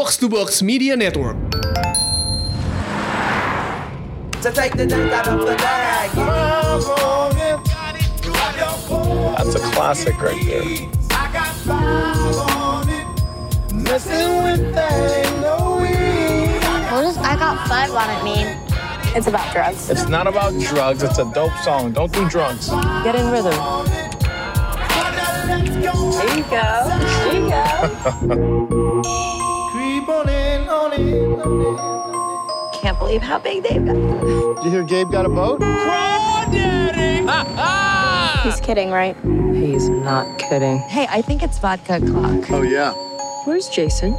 Box to Box Media Network. to take the dunk out of the bag. That's a classic right there. What does I got five on it mean? It's about drugs. It's not about drugs. It's a dope song. Don't do drugs. Get in rhythm. Uh, there you go. There you go. Can't believe how big they've got. Did you hear Gabe got a boat? He's kidding, right? He's not kidding. Hey, I think it's vodka clock. Oh yeah. Where's Jason?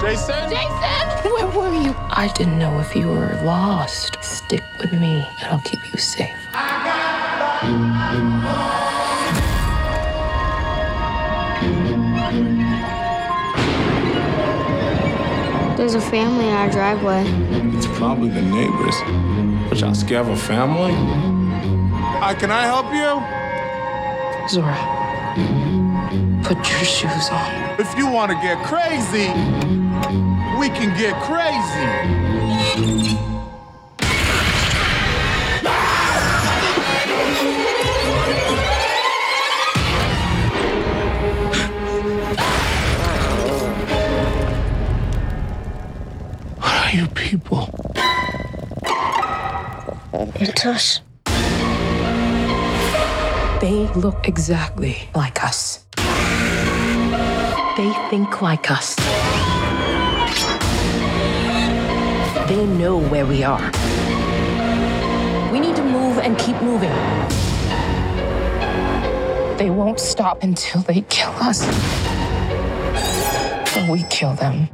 Jason? Jason. Where were you? I didn't know if you were lost. Stick with me, and I'll keep you safe. There's a family in our driveway. It's probably the neighbors. But y'all scared of a family? Hi, can I help you? Zora, put your shoes on. If you want to get crazy, we can get crazy. people? It's us. They look exactly like us. They think like us. They know where we are. We need to move and keep moving. They won't stop until they kill us. Or we kill them.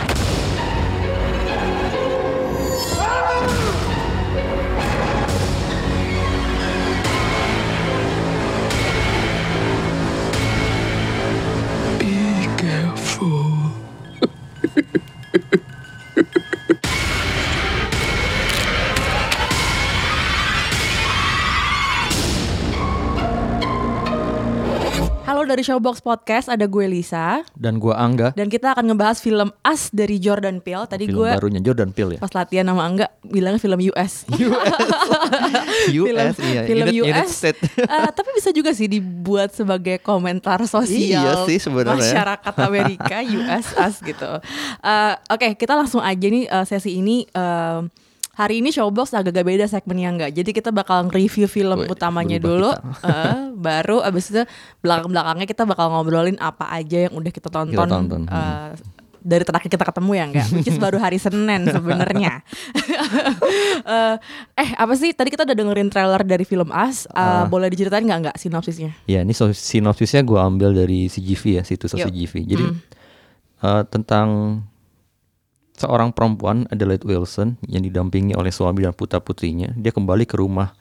Dari Showbox Podcast, ada gue Lisa dan gua Angga dan kita akan ngebahas film As dari Jordan Peele. Tadi film gue barunya Jordan Peele ya pas latihan sama Angga bilangnya film US. US iya film Unit- Unit US. State. Eh, tapi bisa juga sih dibuat sebagai komentar sosial Iya sih sebenarnya. masyarakat Amerika US as gitu. Eh, Oke kita langsung aja nih eh, sesi ini. eh, hari ini Showbox agak-agak beda segmennya enggak. Jadi kita bakal review film Wih, utamanya dulu, eh, baru abis itu belakang-belakangnya kita bakal ngobrolin apa aja yang udah kita tonton. Kita tonton, hmm. eh, dari terakhir kita ketemu ya enggak, which is baru hari Senin sebenarnya. Eh, eh apa sih tadi kita udah dengerin trailer dari film As, Eh, Ah. boleh diceritain nggak nggak sinopsisnya? ya ini so- sinopsisnya gua ambil dari CGV ya situs Yuk. CGV jadi Mm. eh, tentang seorang perempuan Adelaide Wilson yang didampingi oleh suami dan putra putrinya dia kembali ke rumah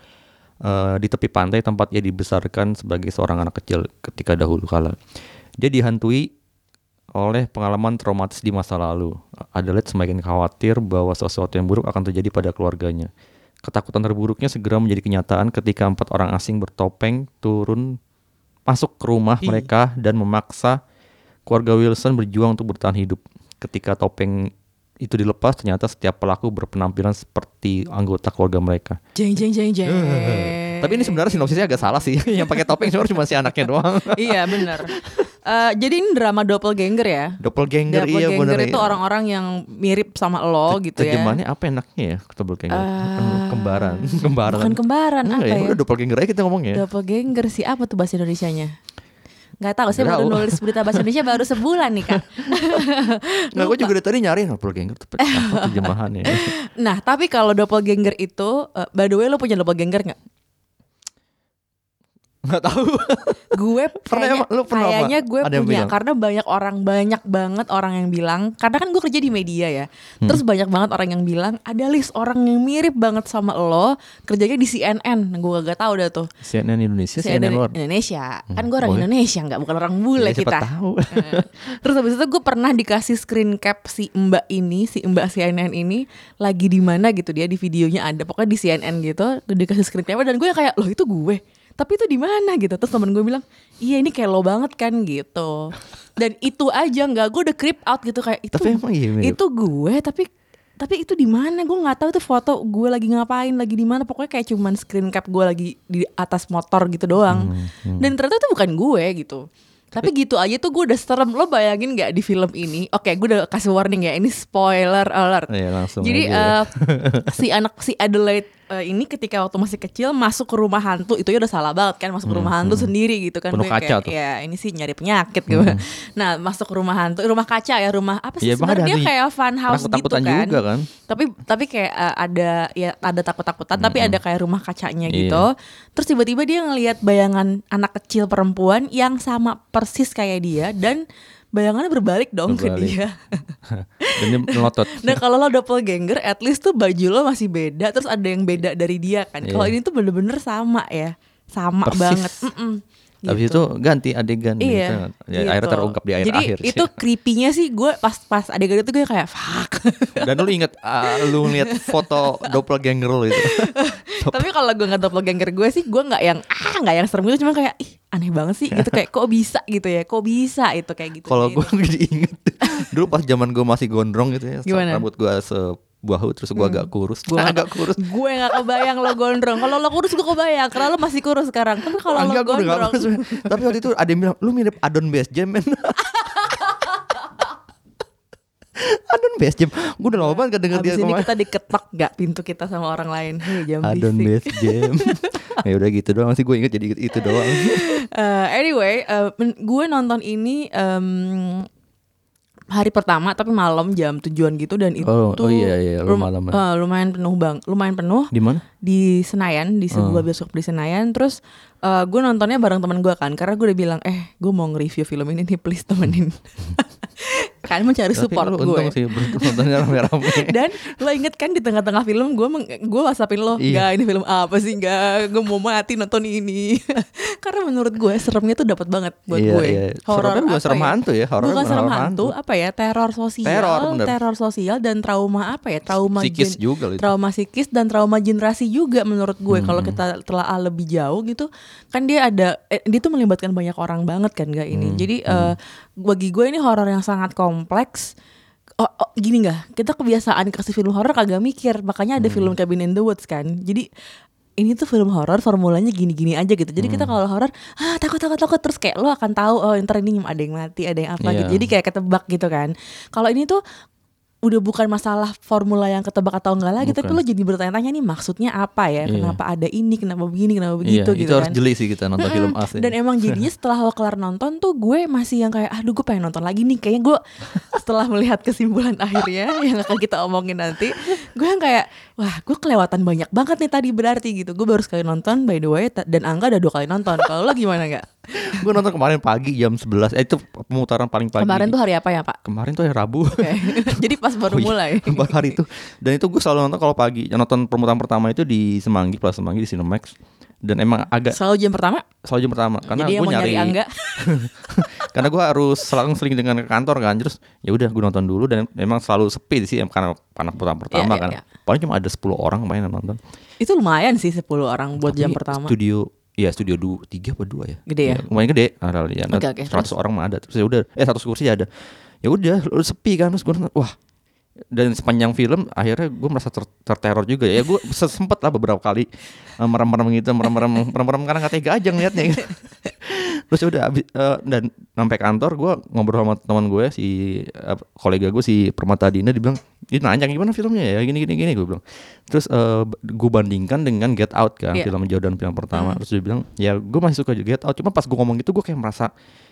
eh, di tepi pantai tempat ia dibesarkan sebagai seorang anak kecil ketika dahulu kala dia dihantui oleh pengalaman traumatis di masa lalu. Adelaide semakin khawatir bahwa sesuatu yang buruk akan terjadi pada keluarganya. Ketakutan terburuknya segera menjadi kenyataan ketika empat orang asing bertopeng turun masuk ke rumah mereka dan memaksa keluarga Wilson berjuang untuk bertahan hidup. Ketika topeng itu dilepas, ternyata setiap pelaku berpenampilan seperti anggota keluarga mereka. Jeng jeng jeng jeng. Tapi ini sebenarnya sinopsisnya agak salah sih. yang pakai topeng cuma si anaknya doang. iya benar. Eh, jadi ini drama doppelganger ya. Doppelganger, iya Doppelganger itu iya. orang-orang yang mirip sama lo gitu ya. Terjemahannya apa enaknya ya doppelganger? Eh, kembaran, kembaran. Bukan kembaran Enggak apa ya? Udah doppelganger aja kita ngomongnya. Doppelganger sih apa tuh bahasa Indonesianya? Gak tahu, saya baru tahu. nulis berita bahasa Indonesia baru sebulan nih kak. Nggak, gue juga dari tadi nyari doppelganger tuh apa terjemahannya. Nah, tapi kalau doppelganger itu, eh, by the way lo punya doppelganger nggak? Nggak tahu. Gue Pernah kayaknya, emang? Lu pernah apa? kayaknya gue Ada punya bilang? karena banyak orang banyak banget orang yang bilang karena kan gue kerja di media ya. Hmm. Terus banyak banget orang yang bilang ada list orang yang mirip banget sama lo kerjanya di CNN. Nah, gue gak tahu dah tuh. CNN Indonesia, CNN CNN luar. Indonesia. Kan Hmm, gue orang boleh. Indonesia nggak bukan orang bule Ya, kita. tahu. Eh. Terus habis itu gue pernah dikasih screen cap si Mbak ini, si Mbak CNN ini lagi di mana gitu dia di videonya ada pokoknya di CNN gitu, gue dikasih screen cap dan gue kayak loh itu gue. Tapi itu di mana? gitu. Terus temen gue bilang iya ini kayak lo banget kan gitu. Dan itu aja nggak gue udah creep out gitu kayak itu Tapi emang iya mirip. itu gue tapi tapi itu di mana? Gue nggak tahu itu foto gue lagi ngapain lagi di mana. Pokoknya kayak cuman screen cap gue lagi di atas motor gitu doang. Hmm, dan ternyata itu bukan gue gitu. Tapi gitu aja tuh gue udah serem. Lo bayangin nggak di film ini? Oke gue udah kasih warning ya ini spoiler alert. Iya, langsung jadi aja. eh, si anak si Adelaide eh, ini ketika waktu masih kecil masuk ke rumah hantu itu ya udah salah banget kan masuk ke rumah hantu sendiri gitu kan Hmm, Penuh Gue kaca kayak, tuh. Hmm. ya ini sih nyari penyakit gitu nah masuk ke rumah hantu rumah kaca ya rumah apa sih ada sebenarnya kayak fun house gitu kan juga kan. tapi tapi kayak eh, ada ya ada takut-takutan tapi ada kayak rumah kacanya Iya. gitu terus tiba-tiba dia ngelihat bayangan anak kecil perempuan yang sama persis kayak dia dan bayangannya berbalik dong ke Berbalik. dia Dan dia melotot. Nah kalau lo doppelganger, at least tuh baju lo masih beda, terus ada yang beda dari dia kan. Kalau Iya. ini tuh bener-bener sama ya, sama Persis. banget. Mm-mm, Habis gitu. itu ganti adegan gitu. Iya, Ya, gitu. akhirnya terungkap di akhir Jadi akhir. itu creepy-nya sih gue pas pas adegan itu gue kayak fuck. Dan lu inget ah, lu ngeliat foto doppelganger lu itu. Tapi kalau gue nggak doppelganger gue sih gue nggak yang ah nggak yang serem gitu, cuma kayak ih aneh banget sih gitu kayak kok bisa gitu ya, kok bisa itu kayak gitu. Kalau gue jadi inget dulu pas zaman gue masih gondrong gitu ya, Gimana? rambut gue sebahu terus gue agak kurus, gue Gua agak kurus. gue gak kebayang lo gondrong Kalau lo kurus gue kebayang Karena lo masih kurus sekarang Tapi kalau lo gondrong. Tapi waktu itu ada yang bilang lu mirip Adon Base Jam. Adon Base Jam, gue udah lama banget gak denger dia Abis ini kita diketok gak pintu kita sama orang lain Hei jam Adon Base Jam. ya udah gitu doang sih gue inget jadi itu doang. Eh, Anyway eh, men- Gue nonton ini em, Hari pertama Tapi malam jam tujuan gitu Dan itu Oh, oh iya, iya, lu rum- malam ya. eh, Lumayan penuh bang Lumayan penuh Di mana? Di Senayan di sebuah Oh. bioskop di Senayan terus eh, gue nontonnya bareng teman gue kan karena gue udah bilang eh gue mau nge-review film ini nih please temenin kan mau cari Tapi support lu gue untung sih nontonnya rame-rame. dan lo inget kan di tengah-tengah film gue gue whatsappin lo Iya. Gak ini film apa sih Gak gue mau mati nonton ini Karena menurut gue seremnya tuh dapat banget buat Iya, gue iya. Horor bukan serem hantu ya, horor Bukan serem hantu hantu. Apa ya Teror sosial Teror, bener. Teror sosial dan trauma apa ya Trauma Psikis juga itu. Trauma psikis dan trauma generasi juga menurut gue Hmm. Kalau kita telah lebih jauh gitu Kan dia ada eh, Dia tuh melibatkan banyak orang banget kan gak ini Hmm, Jadi eh, bagi gue ini horor yang sangat kompleks Oh, oh, gini nggak? Kita kebiasaan kasih film horor kagak mikir, makanya ada film Cabin in the Woods kan. Jadi ini tuh film horor formulanya gini-gini aja gitu. Jadi kita kalau horor, ah takut takut takut terus kayak lo akan tahu oh ntar ini ada yang mati, ada yang apa Iya. gitu. Jadi kayak ketebak gitu kan. Kalau ini tuh udah bukan masalah formula yang ketebak atau enggak lagi, tapi Bukan. lo jadi bertanya-tanya nih maksudnya apa ya? Iya. Kenapa ada ini, kenapa begini, kenapa Iya, begitu itu gitu harus kan. jeli sih kita nonton film asli. Dan emang jadinya setelah lo kelar nonton tuh gue masih yang kayak aduh gue pengen nonton lagi nih kayaknya gue setelah melihat kesimpulan akhirnya yang akan kita omongin nanti gue yang kayak wah gue kelewatan banyak banget nih tadi berarti gitu gue baru sekali nonton by the way dan Angga ada dua kali nonton kalau lo gimana nggak gue nonton kemarin pagi jam 11 eh itu pemutaran paling pagi. Kemarin tuh hari apa ya pak? Kemarin tuh hari Rabu. Oke. jadi pas baru Oh iya, mulai. baru hari itu. Dan itu gue selalu nonton kalau pagi. Nonton pemutaran pertama itu di Semanggi Plaza Semanggi di Cinemax. Dan emang agak selalu jam pertama? Selalu jam pertama. Karena gue nyari nyari Angga? Karena gue harus selalu sering dengan ke kantor kan. Terus ya udah gue nonton dulu. Dan memang selalu sepi sih karena karena putaran pertama Iya, kan. iya, iya. paling cuma ada 10 orang main yang nonton. Itu lumayan sih 10 orang buat jam Tapi pertama. studio ya studio du, tiga apa dua ya? Gede ya? lumayan gede. Nah, ya, Oke, oke, 100 orang mah ada. Terus ya udah eh 100 kursi ada. Ya udah lu sepi kan terus gue wah. Dan sepanjang film akhirnya gue merasa ter- terteror juga ya. Gue sempet lah beberapa kali eh, merem-merem gitu merem-merem merem-merem karena nggak tega aja ngeliatnya. gitu. terus ya udah abis, eh, dan sampai kantor gue ngobrol sama teman gue si eh, kolega gue si Permata Dina dibilang dia nanya gimana filmnya ya gini gini gini gue bilang terus gue bandingkan dengan Get Out kan Iya. film Jordan film pertama terus dia bilang ya gue masih suka Get Out cuma pas gue ngomong gitu gue kayak merasa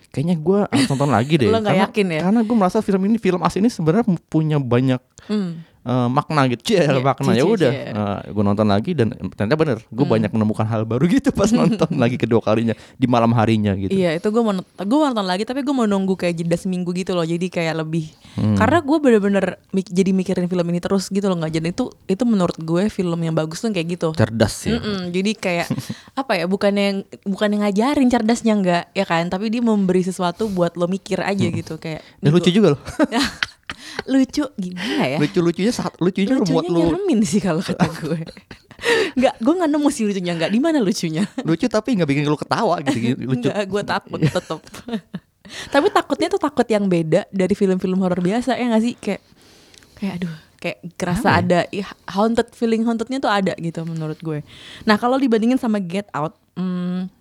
kayaknya gue harus nonton lagi deh Lo nggak karena, yakin ya? karena gue merasa film ini film asli ini sebenarnya punya banyak Hmm. Eh, makna gitu. Cie, Iya, makna. ya udah. cie. gue nonton lagi dan ternyata bener gue Hmm. banyak menemukan hal baru gitu pas nonton lagi kedua kalinya di malam harinya gitu. Iya itu gue mau gue nonton lagi tapi gue mau nunggu kayak jeda seminggu gitu loh. Jadi kayak lebih Hmm. karena gue bener-bener mik- jadi mikirin film ini terus gitu loh nggak jadi itu itu menurut gue film yang bagus tuh kayak gitu. Cerdas ya. Mm-mm, jadi kayak apa ya bukan yang bukan yang ngajarin cerdasnya enggak ya kan? Tapi dia memberi sesuatu buat lo mikir aja gitu kayak dan lucu gua- juga loh lucu gimana ya lucu lucunya saat lucunya, lucunya buat lu nyeremin sih kalau kata gue Nggak, gue nggak nemu sih lucunya nggak. Di mana lucunya? lucu tapi nggak bikin lu ketawa gitu lucu Nggak, gue takut tetep. Tapi takutnya tuh takut yang beda dari film-film horor biasa ya nggak sih? Kayak, kayak aduh, kayak kerasa ada ih, haunted feeling hauntednya tuh ada gitu menurut gue. Nah kalau dibandingin sama Get Out, hmm,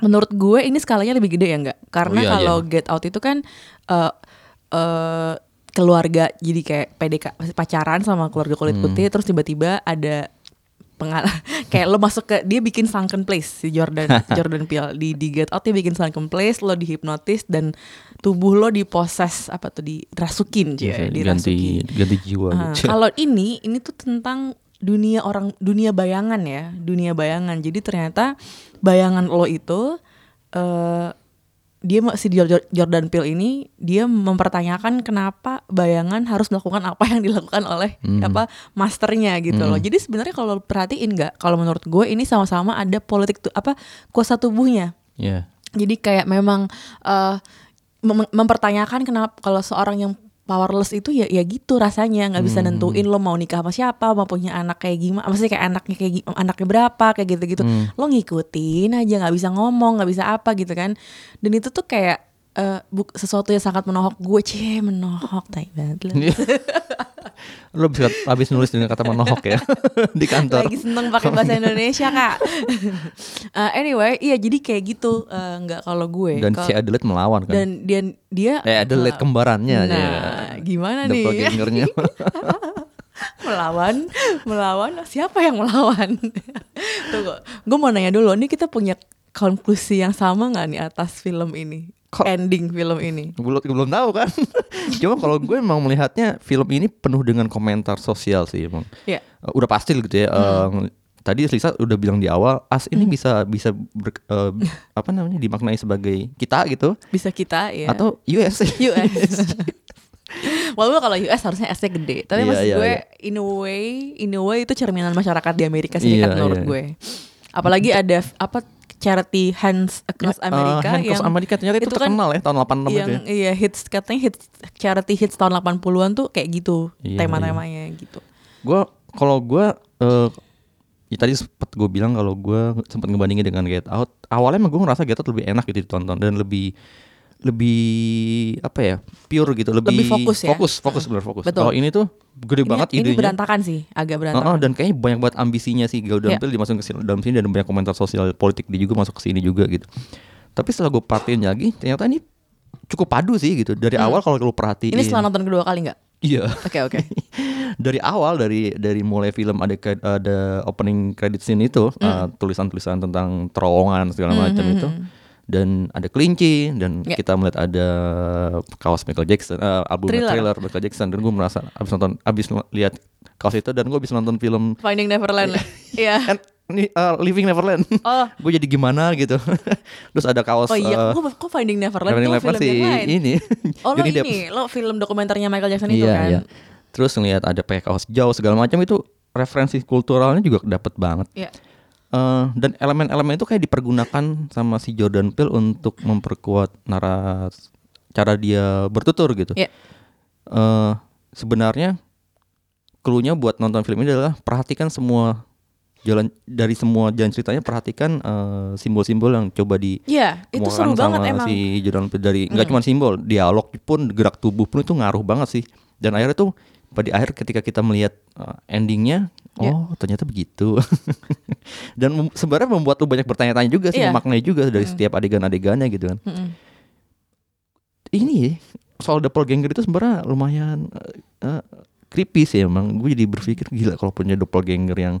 menurut gue ini skalanya lebih gede ya nggak? Karena Oh, iya, kalau iya. Get Out itu kan eh eh, keluarga jadi kayak PDK pacaran sama keluarga kulit Hmm. putih terus tiba-tiba ada pengal kayak lo masuk ke dia bikin sunken place si Jordan Jordan Peele di di Get Out dia bikin sunken place lo dihipnotis dan tubuh lo diposes apa tuh dirasukin ya ganti dirasukin ganti jiwa Ah, gitu. kalau ini ini tuh tentang dunia orang dunia bayangan ya dunia bayangan jadi ternyata bayangan lo itu eh dia ma- si Jor- Jordan Peele ini dia mempertanyakan kenapa bayangan harus melakukan apa yang dilakukan oleh apa masternya gitu loh. Jadi sebenarnya kalau perhatiin nggak kalau menurut gue ini sama-sama ada politik tu- apa kuasa tubuhnya. Iya. jadi kayak memang eh, mem- mempertanyakan kenapa kalau seorang yang powerless itu ya ya gitu rasanya. Nggak bisa nentuin lo mau nikah sama siapa mau punya anak kayak gimana maksudnya kayak anaknya kayak anaknya berapa kayak gitu-gitu. Lo ngikutin aja nggak bisa ngomong nggak bisa apa gitu kan. Dan itu tuh kayak eh, buk- sesuatu yang sangat menohok gue cie menohok tai banget lo. Lo bisa habis nulis dengan kata menohok ya di kantor. lagi seneng pakai bahasa Indonesia kak Eh, anyway iya jadi kayak gitu eh, nggak kalau gue Dan Kalau- si Adelaide melawan kan. dan dia dia eh Adelaide kembarannya nah ya. gimana nih Doppelgangernya. melawan melawan siapa yang melawan tunggu gue mau nanya dulu nih kita punya konklusi yang sama nggak nih atas film ini Kok- ending film ini belum belum tahu kan. Cuma kalau gue emang melihatnya film ini penuh dengan komentar sosial sih emang. ya Uh, udah pasti gitu ya. Hmm. Uh, tadi Lisa udah bilang di awal, as ini bisa bisa ber- uh, apa namanya dimaknai sebagai kita gitu bisa kita ya atau US. US Walaupun kalau US harusnya S-nya gede Tapi Iya, maksud iya, gue iya. In a way In a way itu cerminan masyarakat di Amerika Serikat Iya, menurut iya. gue Apalagi ada Apa Charity Hands Across America Uh, Hand Cross yang Amerika ternyata itu, kan terkenal ya tahun 86 itu yang ya. iya hits katanya hits charity hits tahun 80-an tuh kayak gitu Iya, tema-temanya gitu. Gue kalau gue uh, ya tadi sempat gue bilang kalau gue sempat ngebandingin dengan Get Out. Awalnya emang gue ngerasa Get Out lebih enak gitu ditonton dan lebih lebih apa ya pure gitu lebih, Lebih fokus ya? fokus fokus bener fokus Betul. kalau ini tuh gede Ini, banget ini idenya berantakan sih, agak berantakan. dan kayaknya banyak banget ambisinya sih Gordon Iya. Peele dimasukin ke sini- dalam sini dan banyak komentar sosial politik dia juga masuk ke sini juga gitu. Tapi setelah gue perhatiin lagi, ternyata ini cukup padu sih gitu. Dari awal kalau lu perhatiin. Hmm. ini setelah nonton kedua kali nggak? Iya. Oke oke. dari awal dari dari mulai film ada ada opening credit scene itu Hmm. uh, tulisan-tulisan tentang terowongan segala macam itu dan ada kelinci dan Ya. kita melihat ada kaos Michael Jackson uh, album Thriller. trailer. Michael Jackson dan gue merasa abis nonton abis lihat kaos itu dan gue abis nonton film Finding Neverland. Iya. and ini uh, Living Neverland. Oh. gue jadi gimana gitu. Terus ada kaos Oh iya, uh, kok, kok Finding Neverland tuh Neverland film si yang lain? ini. Oh lo ini, lo film dokumenternya Michael Jackson itu Iya, kan? iya. Terus ngelihat ada pakai kaos jauh segala macam itu referensi kulturalnya juga dapet banget. Iya. Eh, dan elemen-elemen itu kayak dipergunakan sama si Jordan Peele untuk memperkuat naras cara dia bertutur gitu. Iya. Eh, sebenarnya clue-nya buat nonton film ini adalah perhatikan semua jalan dari semua jalan ceritanya perhatikan eh, simbol-simbol yang coba di Iya, itu seru kemukakan banget sama emang. Si Jordan Peele dari nggak cuma simbol dialog pun gerak tubuh pun itu ngaruh banget sih dan akhirnya tuh pada akhir ketika kita melihat uh, endingnya Ya. oh ternyata begitu dan mem- sebenarnya membuat lu banyak bertanya-tanya juga sih Iya. memaknai juga dari setiap adegan-adegannya gitu kan Mm-mm. ini ya, soal doppelganger itu sebenarnya lumayan uh, uh, creepy sih emang gue jadi berpikir gila kalau punya doppelganger yang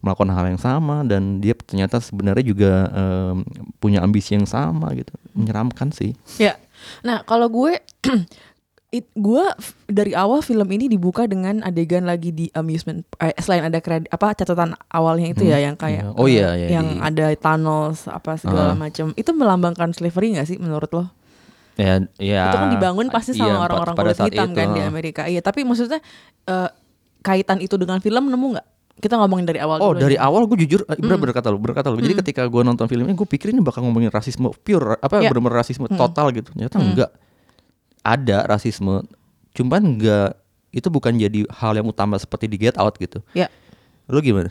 melakukan hal yang sama dan dia ternyata sebenarnya juga um, punya ambisi yang sama gitu menyeramkan sih Ya. Nah, kalau gue it, gue dari awal film ini dibuka dengan adegan lagi di amusement eh, selain ada kredit apa catatan awalnya itu ya yang kayak Iya. Oh iya, eh, iya, yang di- ada tunnels apa segala Ah. macam. Itu melambangkan slavery gak sih menurut lo? Ya, ya. itu kan dibangun pasti iya, sama pa- orang-orang kulit hitam itu, kan di heeh. Amerika. Iya, tapi maksudnya eh, kaitan itu dengan film nemu nggak? Kita ngomongin dari awal Oh dulu dari aja. awal gue jujur eh, bener bener kata lu bener kata lu. Jadi ketika gue nonton film ini gue pikir ini bakal ngomongin rasisme pure apa Ya. bener-bener rasisme total gitu. Ternyata enggak. Ada rasisme, cuman enggak itu bukan jadi hal yang utama seperti di Get Out gitu. Ya. Lu gimana?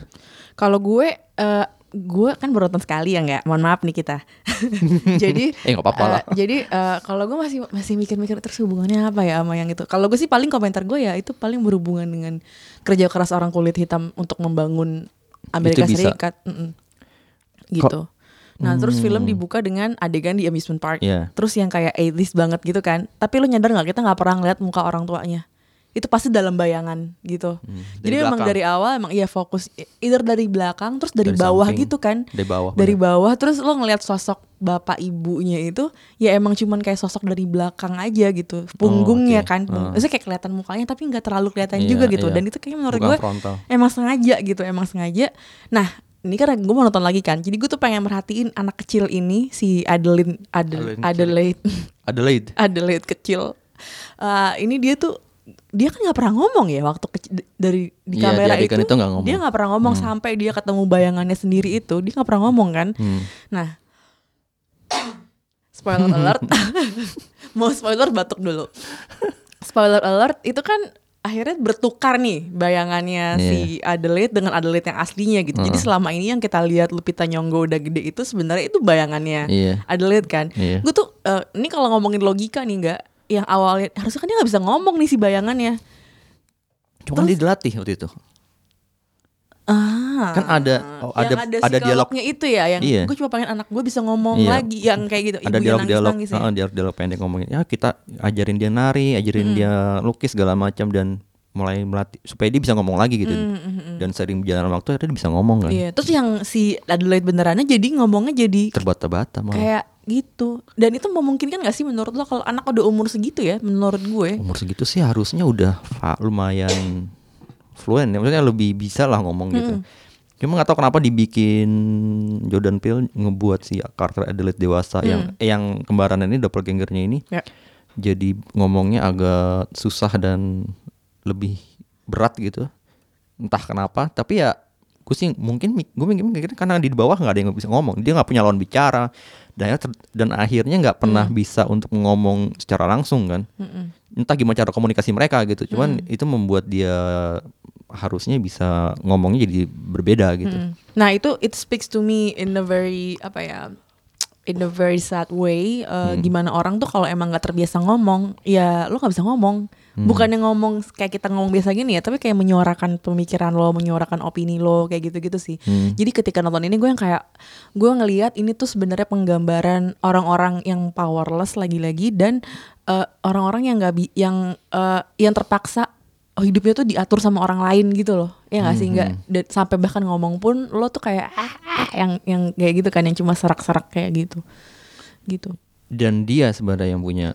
Kalau gue eh gue kan baru nonton sekali ya nggak mohon maaf nih kita jadi Eh, nggak apa-apa eh, lah. jadi eh, kalau gue masih masih mikir-mikir terus hubungannya apa ya sama yang itu kalau gue sih paling komentar gue ya itu paling berhubungan dengan kerja keras orang kulit hitam untuk membangun Amerika. Serikat Mm-mm. gitu nah terus film dibuka dengan adegan di amusement park Hmm. Iya. terus yang kayak 80s banget gitu kan tapi lu nyadar nggak kita nggak pernah ngeliat muka orang tuanya itu pasti dalam bayangan gitu Hmm, dari jadi emang belakang. dari awal emang iya fokus either dari belakang terus dari, Dari bawah samping. gitu kan Dari bawah, dari bener. bawah terus lo ngeliat sosok bapak ibunya itu ya emang cuman kayak sosok dari belakang aja gitu punggungnya oke. kan Ah. maksudnya kayak kelihatan mukanya tapi nggak terlalu kelihatan Iya, juga gitu iya. dan itu kayaknya menurut Bukan gue frontal. emang sengaja gitu emang sengaja nah ini karena gue mau nonton lagi kan. Jadi gue tuh pengen merhatiin anak kecil ini si Adeline Adel. Adelaide. Adelaide. Adelaide kecil. Eh, ini dia tuh dia kan nggak pernah ngomong ya waktu kecil dari di Iya, kamera di itu, itu ngomong. dia nggak pernah ngomong sampai dia ketemu bayangannya sendiri itu. Dia nggak pernah ngomong kan. Hmm. nah. Spoiler alert. Mau spoiler batuk dulu. Spoiler alert itu kan akhirnya bertukar nih bayangannya Iya. si Adelaide dengan Adelaide yang aslinya gitu jadi selama ini yang kita lihat Lupita Nyong'o udah gede itu sebenarnya itu bayangannya Iya. Adelaide kan Iya. gue tuh eh, ini kalau ngomongin logika nih nggak yang awalnya harusnya kan dia nggak bisa ngomong nih si bayangannya Cuma dia dilatih waktu itu. Ah Kan ada oh, ada ada, ada dialog psikolognya itu ya yang Iya. gue cuma pengen anak gue bisa ngomong Iya. lagi yang kayak gitu ada ibu yang dialog-dialog nangis-nangis ya. heeh, dialog-dialog pendek ngomongin ya kita ajarin dia nari ajarin Hmm. dia lukis segala macam dan mulai melatih supaya dia bisa ngomong lagi gitu dan sering berjalan waktu akhirnya dia bisa ngomong kan Iya, terus yang si Adelaide benerannya jadi ngomongnya jadi terbata-bata malah kayak gitu. Dan itu memungkinkan gak sih menurut lo kalau anak udah umur segitu ya menurut gue? umur segitu sih harusnya udah lumayan fluent ya maksudnya lebih bisa lah ngomong gitu Hmm. cuma nggak tahu kenapa dibikin Jordan Peele ngebuat si karakter Adelaide dewasa yang eh, yang kembaran ini doppelgangernya ini Hmm. Ya. jadi ngomongnya agak susah dan lebih berat gitu entah kenapa tapi ya gue sih mungkin gue mikir karena di bawah nggak ada yang bisa ngomong dia nggak punya lawan bicara dan dan akhirnya nggak pernah Hmm. bisa untuk ngomong secara langsung kan entah gimana cara komunikasi mereka gitu cuman Hmm. itu membuat dia harusnya bisa ngomongnya jadi berbeda gitu Hmm. Nah itu it speaks to me in a very apa ya in a very sad way uh, Hmm. gimana orang tuh kalau emang nggak terbiasa ngomong ya lo nggak bisa ngomong Hmm. bukannya ngomong kayak kita ngomong biasa gini ya tapi kayak menyuarakan pemikiran lo menyuarakan opini lo kayak gitu-gitu sih Hmm. jadi ketika nonton ini gue yang kayak gue ngelihat ini tuh sebenarnya penggambaran orang-orang yang powerless lagi-lagi dan uh, orang-orang yang nggak bi- yang uh, yang terpaksa oh, hidupnya tuh diatur sama orang lain gitu loh ya nggak sih nggak dan sampai bahkan ngomong pun lo tuh kayak ah, ah, yang yang kayak gitu kan yang cuma serak-serak kayak gitu gitu dan dia sebenarnya yang punya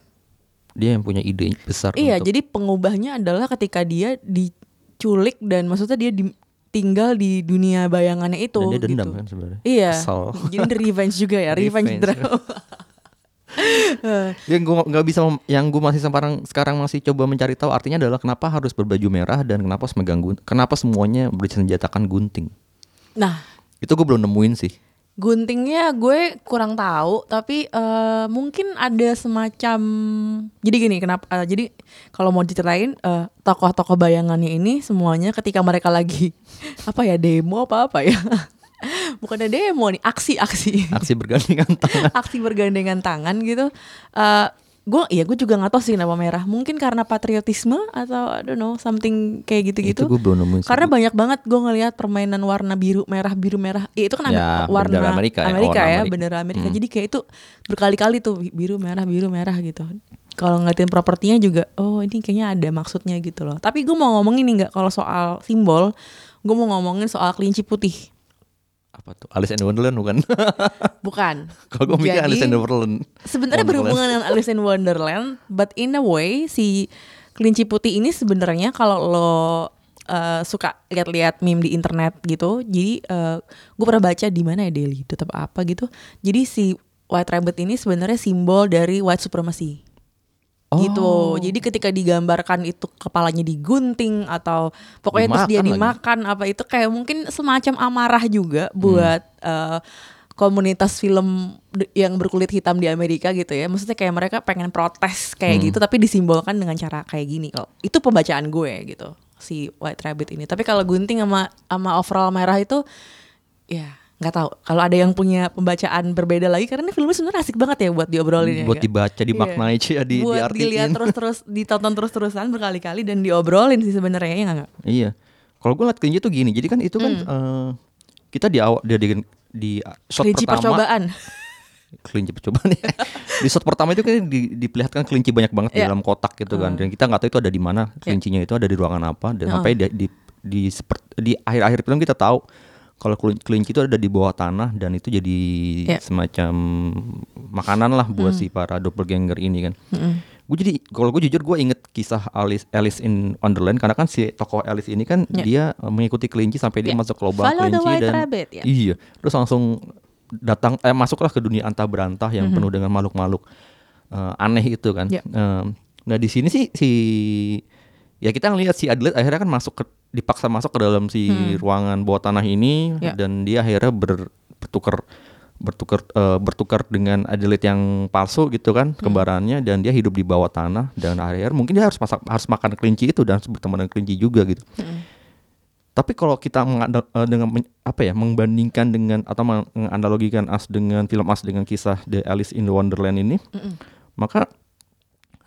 dia yang punya ide besar iya untuk- jadi pengubahnya adalah ketika dia diculik dan maksudnya dia di- tinggal di dunia bayangannya itu dan dia dendam gitu. kan sebenarnya Iya. Kesal. Jadi revenge juga ya, revenge, Revenge. drama. Yang gue nggak bisa yang gue masih sekarang sekarang masih coba mencari tahu artinya adalah kenapa harus berbaju merah dan kenapa harus megang gun- kenapa semuanya bersenjatakan gunting nah, itu gue belum nemuin sih guntingnya gue kurang tahu, tapi eh, mungkin ada semacam jadi gini, kenapa? eh, jadi kalau mau diceritain eh, tokoh-tokoh bayangannya ini semuanya ketika mereka lagi apa ya demo apa apa ya? Bukannya demo nih, aksi-aksi. aksi bergandengan tangan aksi bergandengan tangan gitu. Eh gue iya gue juga nggak tahu sih kenapa merah. Mungkin karena patriotisme atau I don't know something kayak gitu-gitu. itu gue belum nemuin. Karena banyak banget gue ngelihat permainan warna biru merah biru merah. Ya, itu kan Ya, warna bendera Amerika ya, Amerika ya, Amerika. bendera Amerika. Hmm. Jadi kayak itu berkali-kali tuh biru merah biru merah gitu. Kalau ngeliatin propertinya juga, oh ini kayaknya ada maksudnya gitu loh. Tapi gue mau ngomongin nih nggak kalau soal simbol, gue mau ngomongin soal kelinci putih. Apa tuh Alice in Wonderland bukan Bukan. kalau gue mikir Alice in Wonderland sebenarnya berhubungan dengan Alice in Wonderland, but in a way si kelinci putih ini sebenarnya kalau lo uh, suka lihat-lihat meme di internet gitu, jadi gue pernah baca di mana ya Daily, tetap apa gitu. Jadi si White Rabbit ini sebenarnya simbol dari white supremacy. Gitu. Oh. Jadi ketika digambarkan itu kepalanya digunting atau pokoknya terus dia Dimakan lagi. dimakan apa itu kayak mungkin semacam amarah juga buat eh, komunitas film yang berkulit hitam di Amerika gitu ya. Maksudnya kayak mereka pengen protes kayak gitu tapi disimbolkan dengan cara kayak gini kok. Itu pembacaan gue gitu. si White Rabbit ini. Tapi kalau gunting sama sama overall merah itu ya nggak tahu. Kalau ada yang punya pembacaan berbeda lagi karena ini filmnya sebenarnya asik banget ya buat diobrolin ya. buat Kak? dibaca, dimaknai, Ci, ya, di, buat diartiin. dilihat terus-terus, ditonton terus-terusan berkali-kali dan diobrolin sih sebenarnya ya nggak? Iya. Kalau gue ngeliat kelinci tuh gini, jadi kan itu kan eh, kita di awal di, di, di shot Hmm. Kelinci pertama percobaan. kelinci percobaan ya. di shot pertama itu kan di, diperlihatkan kelinci banyak banget di Iya. dalam kotak gitu kan, dan kita nggak tahu itu ada di mana kelincinya itu ada di ruangan apa, dan sampai di di di, sepert- di akhir-akhir film kita tahu kalau kelin- kelinci itu ada di bawah tanah dan itu jadi Iya. semacam makanan lah buat si para doppelganger ini kan. Gue jadi kalau gue jujur gue inget kisah Alice Alice in Wonderland karena kan si tokoh Alice ini kan Iya. dia eh, mengikuti kelinci sampai dia Iya. masuk ke lubang Follow the kelinci white dan rabbit, ya. iya terus langsung datang eh masuklah ke dunia antah berantah yang Mhm. penuh dengan makhluk-makhluk eh, aneh itu kan. Iya. Em, nah di sini sih si ya kita ngelihat si Adelaide akhirnya kan masuk ke dipaksa masuk ke dalam si ruangan bawah tanah ini Hmm. Ya. dan dia akhirnya ber- bertukar bertukar eh, bertukar dengan Adelaide yang palsu gitu kan Hmm. kembarannya dan dia hidup di bawah tanah dan akhirnya mungkin dia harus masak harus makan kelinci itu dan bertemu dengan kelinci juga gitu. Hmm. Tapi kalau kita eh, dengan apa ya membandingkan dengan atau menganalogikan As dengan film As dengan kisah The Alice in the Wonderland ini, maka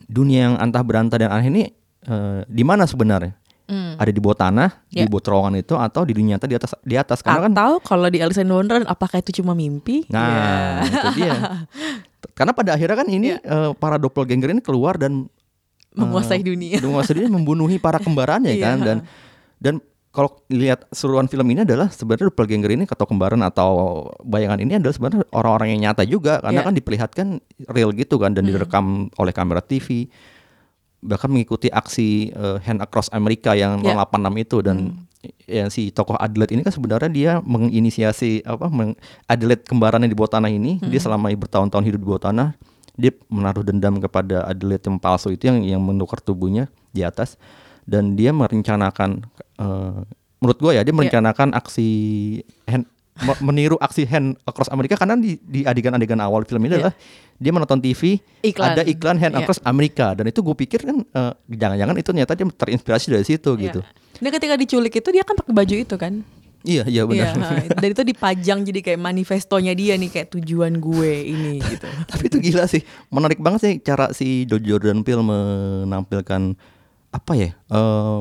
dunia yang antah berantah dan aneh ini eh, di mana sebenarnya? Ada di bawah tanah, di Ya. bawah terowongan itu atau di dunia nyata di atas di atas karena kan Atau kalau di Alice in Wonderland apakah itu cuma mimpi? Nah, itu dia. Karena pada akhirnya kan ini eh, para doppelganger ini keluar dan Menguasai eh, dunia. menguasai dunia, membunuhi para kembarannya Iya. kan dan dan kalau lihat seruan film ini adalah sebenarnya doppelganger ini atau kembaran atau bayangan ini adalah sebenarnya orang-orang yang nyata juga karena. Hmm. kan diperlihatkan real gitu kan dan direkam oleh kamera TV bahkan mengikuti aksi eh, Hand Across America yang Iya. 086 itu dan ya si tokoh Adelaide ini kan sebenarnya dia menginisiasi apa meng, Adelaide kembaran yang di bawah tanah ini. Dia selama bertahun-tahun hidup di bawah tanah. Dia menaruh dendam kepada Adelaide yang palsu itu yang yang menukar tubuhnya di atas. Dan dia merencanakan eh, menurut gue ya dia merencanakan aksi hand, meniru aksi hand across Amerika karena di, di adegan-adegan awal film ini adalah dia menonton TV Iklan. ada iklan hand Iya. across Amerika dan itu gue pikir kan eh, jangan-jangan itu ternyata dia terinspirasi dari situ Iya. gitu Dia ketika diculik itu dia kan pakai baju itu kan? iya iya benar Iya, ha, dan itu dipajang jadi kayak manifestonya dia nih kayak tujuan gue ini gitu. tapi itu gila sih menarik banget sih cara si Joe Jordan Peele menampilkan apa ya eh,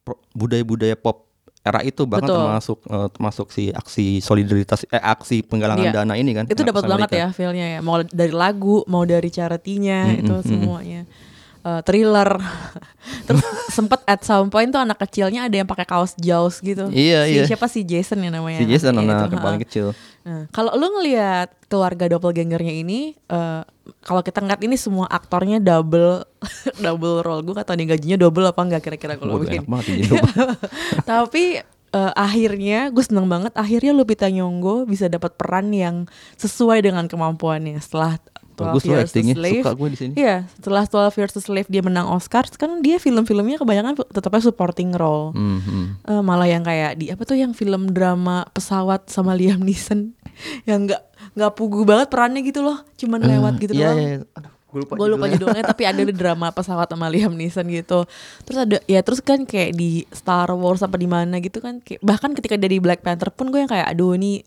pro- budaya-budaya pop era itu bahkan Betul. termasuk eh, termasuk si aksi solidaritas eh aksi penggalangan Iya. dana ini kan Itu dapat banget ya feelnya ya. Mau dari lagu, mau dari caratinya Mm-mm, itu mm-mm. semuanya. Eh, thriller. Terus sempet at some point tuh anak kecilnya ada yang pakai kaos Jaws gitu. Iya, si, iya. Siapa si Jason ya namanya? si Jason anaknya anak itu, yang paling kecil Nah, kalau lu ngelihat keluarga doppelgangernya ini, eh, kalau kita ngeliat ini semua aktornya double double role, gue kata nih gajinya double apa enggak kira-kira kalau enak banget. Tapi eh, akhirnya gue seneng banget akhirnya Lupita Nyong'o bisa dapat peran yang sesuai dengan kemampuannya setelah 12 Bagus loh actingnya, Slave. suka gue di sini. Iya, setelah 12 Years a Slave dia menang Oscar, kan dia film-filmnya kebanyakan tetapnya supporting role. Hmm, hmm. Eh, malah yang kayak di apa tuh yang film drama pesawat sama Liam Neeson yang nggak nggak pugu banget perannya gitu loh, cuman lewat gitu Iya, doang. iya, iya. Aduh, gue lupa, Gue lupa judulnya tapi ada di drama pesawat sama Liam Neeson gitu. Terus ada ya terus kan kayak di Star Wars apa di mana gitu kan kayak bahkan ketika dia di Black Panther pun gue yang kayak aduh ini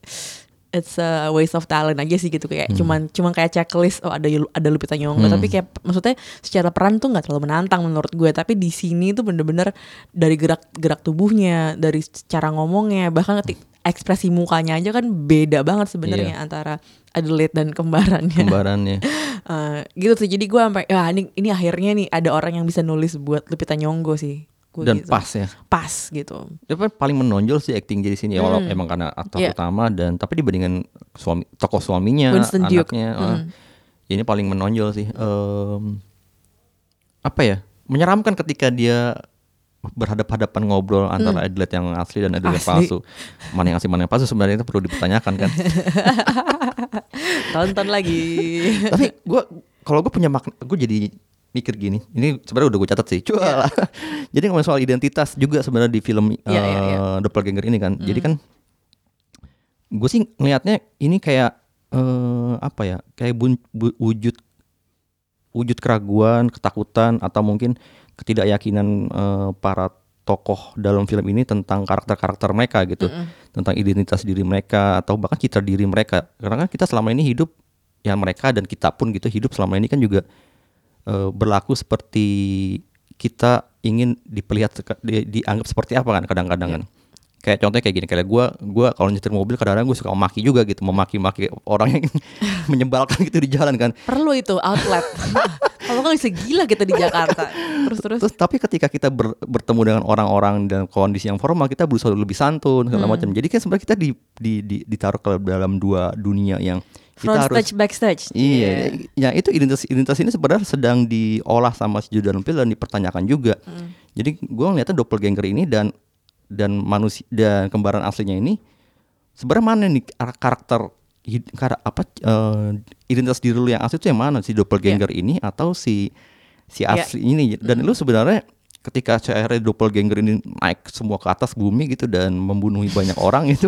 it's a waste of talent aja sih gitu kayak cuman cuman kayak checklist oh ada ada Lupita Nyong'o Hmm. tapi kayak maksudnya secara peran tuh nggak terlalu menantang menurut gue tapi di sini tuh bener-bener dari gerak gerak tubuhnya dari cara ngomongnya bahkan ketik ekspresi mukanya aja kan beda banget sebenarnya Iya. antara Adelaide dan kembarannya Kembarannya. Eh, gitu sih jadi gue sampai ya ini ini akhirnya nih ada orang yang bisa nulis buat Lupita Nyong'o sih Gua Dan gitu. pas ya. pas gitu Dia kan paling menonjol sih acting jadi sini ya, walau Hmm. emang karena aktor Iya. utama dan tapi dibandingkan suami tokoh suaminya, Winston anaknya, Hmm. ini paling menonjol sih. Em, apa ya? Menyeramkan ketika dia berhadap-hadapan ngobrol antara Adelaide yang asli dan Adelaide yang Hmm. Palsu. Mana yang asli, mana yang palsu sebenarnya itu perlu dipertanyakan kan. tonton lagi tapi gue kalau gue punya makna gue jadi mikir gini. Ini sebenarnya udah gue catat sih. Cua. Lah jadi ngomongin soal identitas juga sebenarnya di film Iya, iya, iya. eh, Doppelganger ini kan. Jadi kan gue sih ngelihatnya ini kayak eh, apa ya kayak bun- bu- wujud wujud keraguan, ketakutan atau mungkin ketidakyakinan eh, para tokoh dalam film ini tentang karakter-karakter mereka gitu, tentang identitas diri mereka atau bahkan citra diri mereka. Karena kan kita selama ini hidup ya mereka dan kita pun gitu hidup selama ini kan juga eh, berlaku seperti kita ingin diperlihat di- dianggap seperti apa kan kadang-kadang kan. Kayak contohnya kayak gini, kayak gua gua kalau nyetir mobil kadang-kadang gue suka memaki juga gitu, memaki-maki orang yang menyebalkan gitu di jalan kan. Perlu itu outlet. Kalau kan bisa gila kita di Jakarta. Terus terus. Terus tapi ketika kita ber- bertemu dengan orang-orang dan kondisi yang formal, kita berusaha lebih santun segala Hmm. macam. Jadi kan sebenarnya kita di, di, di- ditaruh ke dalam dua dunia yang kita Front harus stage backstage. Iya, ya itu identitas identitas ini sebenarnya sedang diolah sama si Jordan Peele dan dipertanyakan juga. Hmm. Jadi gue ngeliatnya doppelganger ini dan dan manusia dan kembaran aslinya ini sebenarnya mana nih kar- karakter kar- apa eh, identitas diri lu yang asli itu yang mana si doppelganger ini atau si si asli ini dan lu sebenarnya ketika akhirnya doppelganger ini naik semua ke atas bumi gitu dan membunuhi banyak orang itu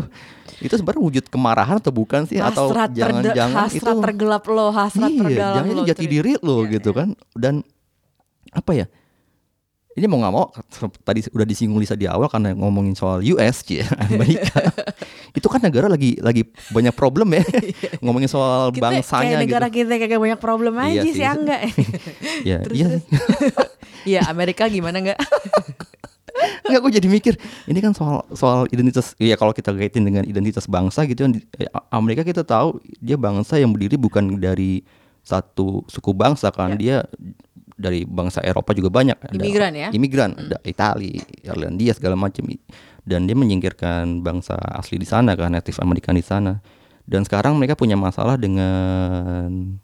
itu sebenarnya wujud kemarahan atau bukan sih atau Hasrat, terde- jangan-jangan itu hasrat tergelap lo, hasrat iya, terdalam jangan lo. jati diri lo Iya, gitu iya. kan dan apa ya ini mau nggak mau tadi udah disinggung Lisa di awal karena ngomongin soal US ya Amerika itu kan negara lagi lagi banyak problem ya ngomongin soal Iya. Kita bangsanya kayak negara gitu kita kayak banyak problem aja Iya sih, sih. enggak. ya iya sih. Iya, Amerika gimana enggak? Enggak gue jadi mikir ini kan soal soal identitas ya kalau kita kaitin dengan identitas bangsa gitu kan Amerika kita tahu dia bangsa yang berdiri bukan dari satu suku bangsa kan dia dari bangsa Eropa juga banyak. Ada Imigran ya? imigran ada Itali Irlandia segala macam. Dan dia menyingkirkan bangsa asli di sana kan native American di sana. Dan sekarang mereka punya masalah dengan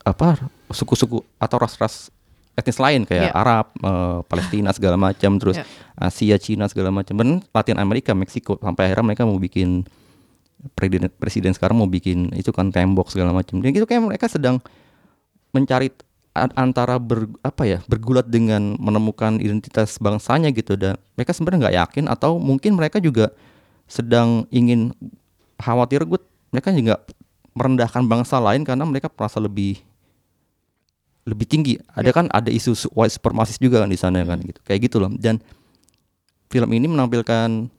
apa suku-suku atau ras-ras etnis lain kayak Iya. Arab, eh, Palestina segala macam, terus Iya. Asia, Cina segala macam, dan Latin Amerika, Meksiko sampai akhirnya mereka mau bikin presiden presiden sekarang mau bikin itu kan tembok segala macam. Dan itu kayak mereka sedang mencari antara ber, apa ya bergulat dengan menemukan identitas bangsanya gitu dan mereka sebenarnya nggak yakin atau mungkin mereka juga sedang ingin khawatir gue mereka juga merendahkan bangsa lain karena mereka merasa lebih lebih tinggi. Ada kan ada isu su- white supremacist juga kan di sana kan gitu. Kayak gitu loh. Dan film ini menampilkan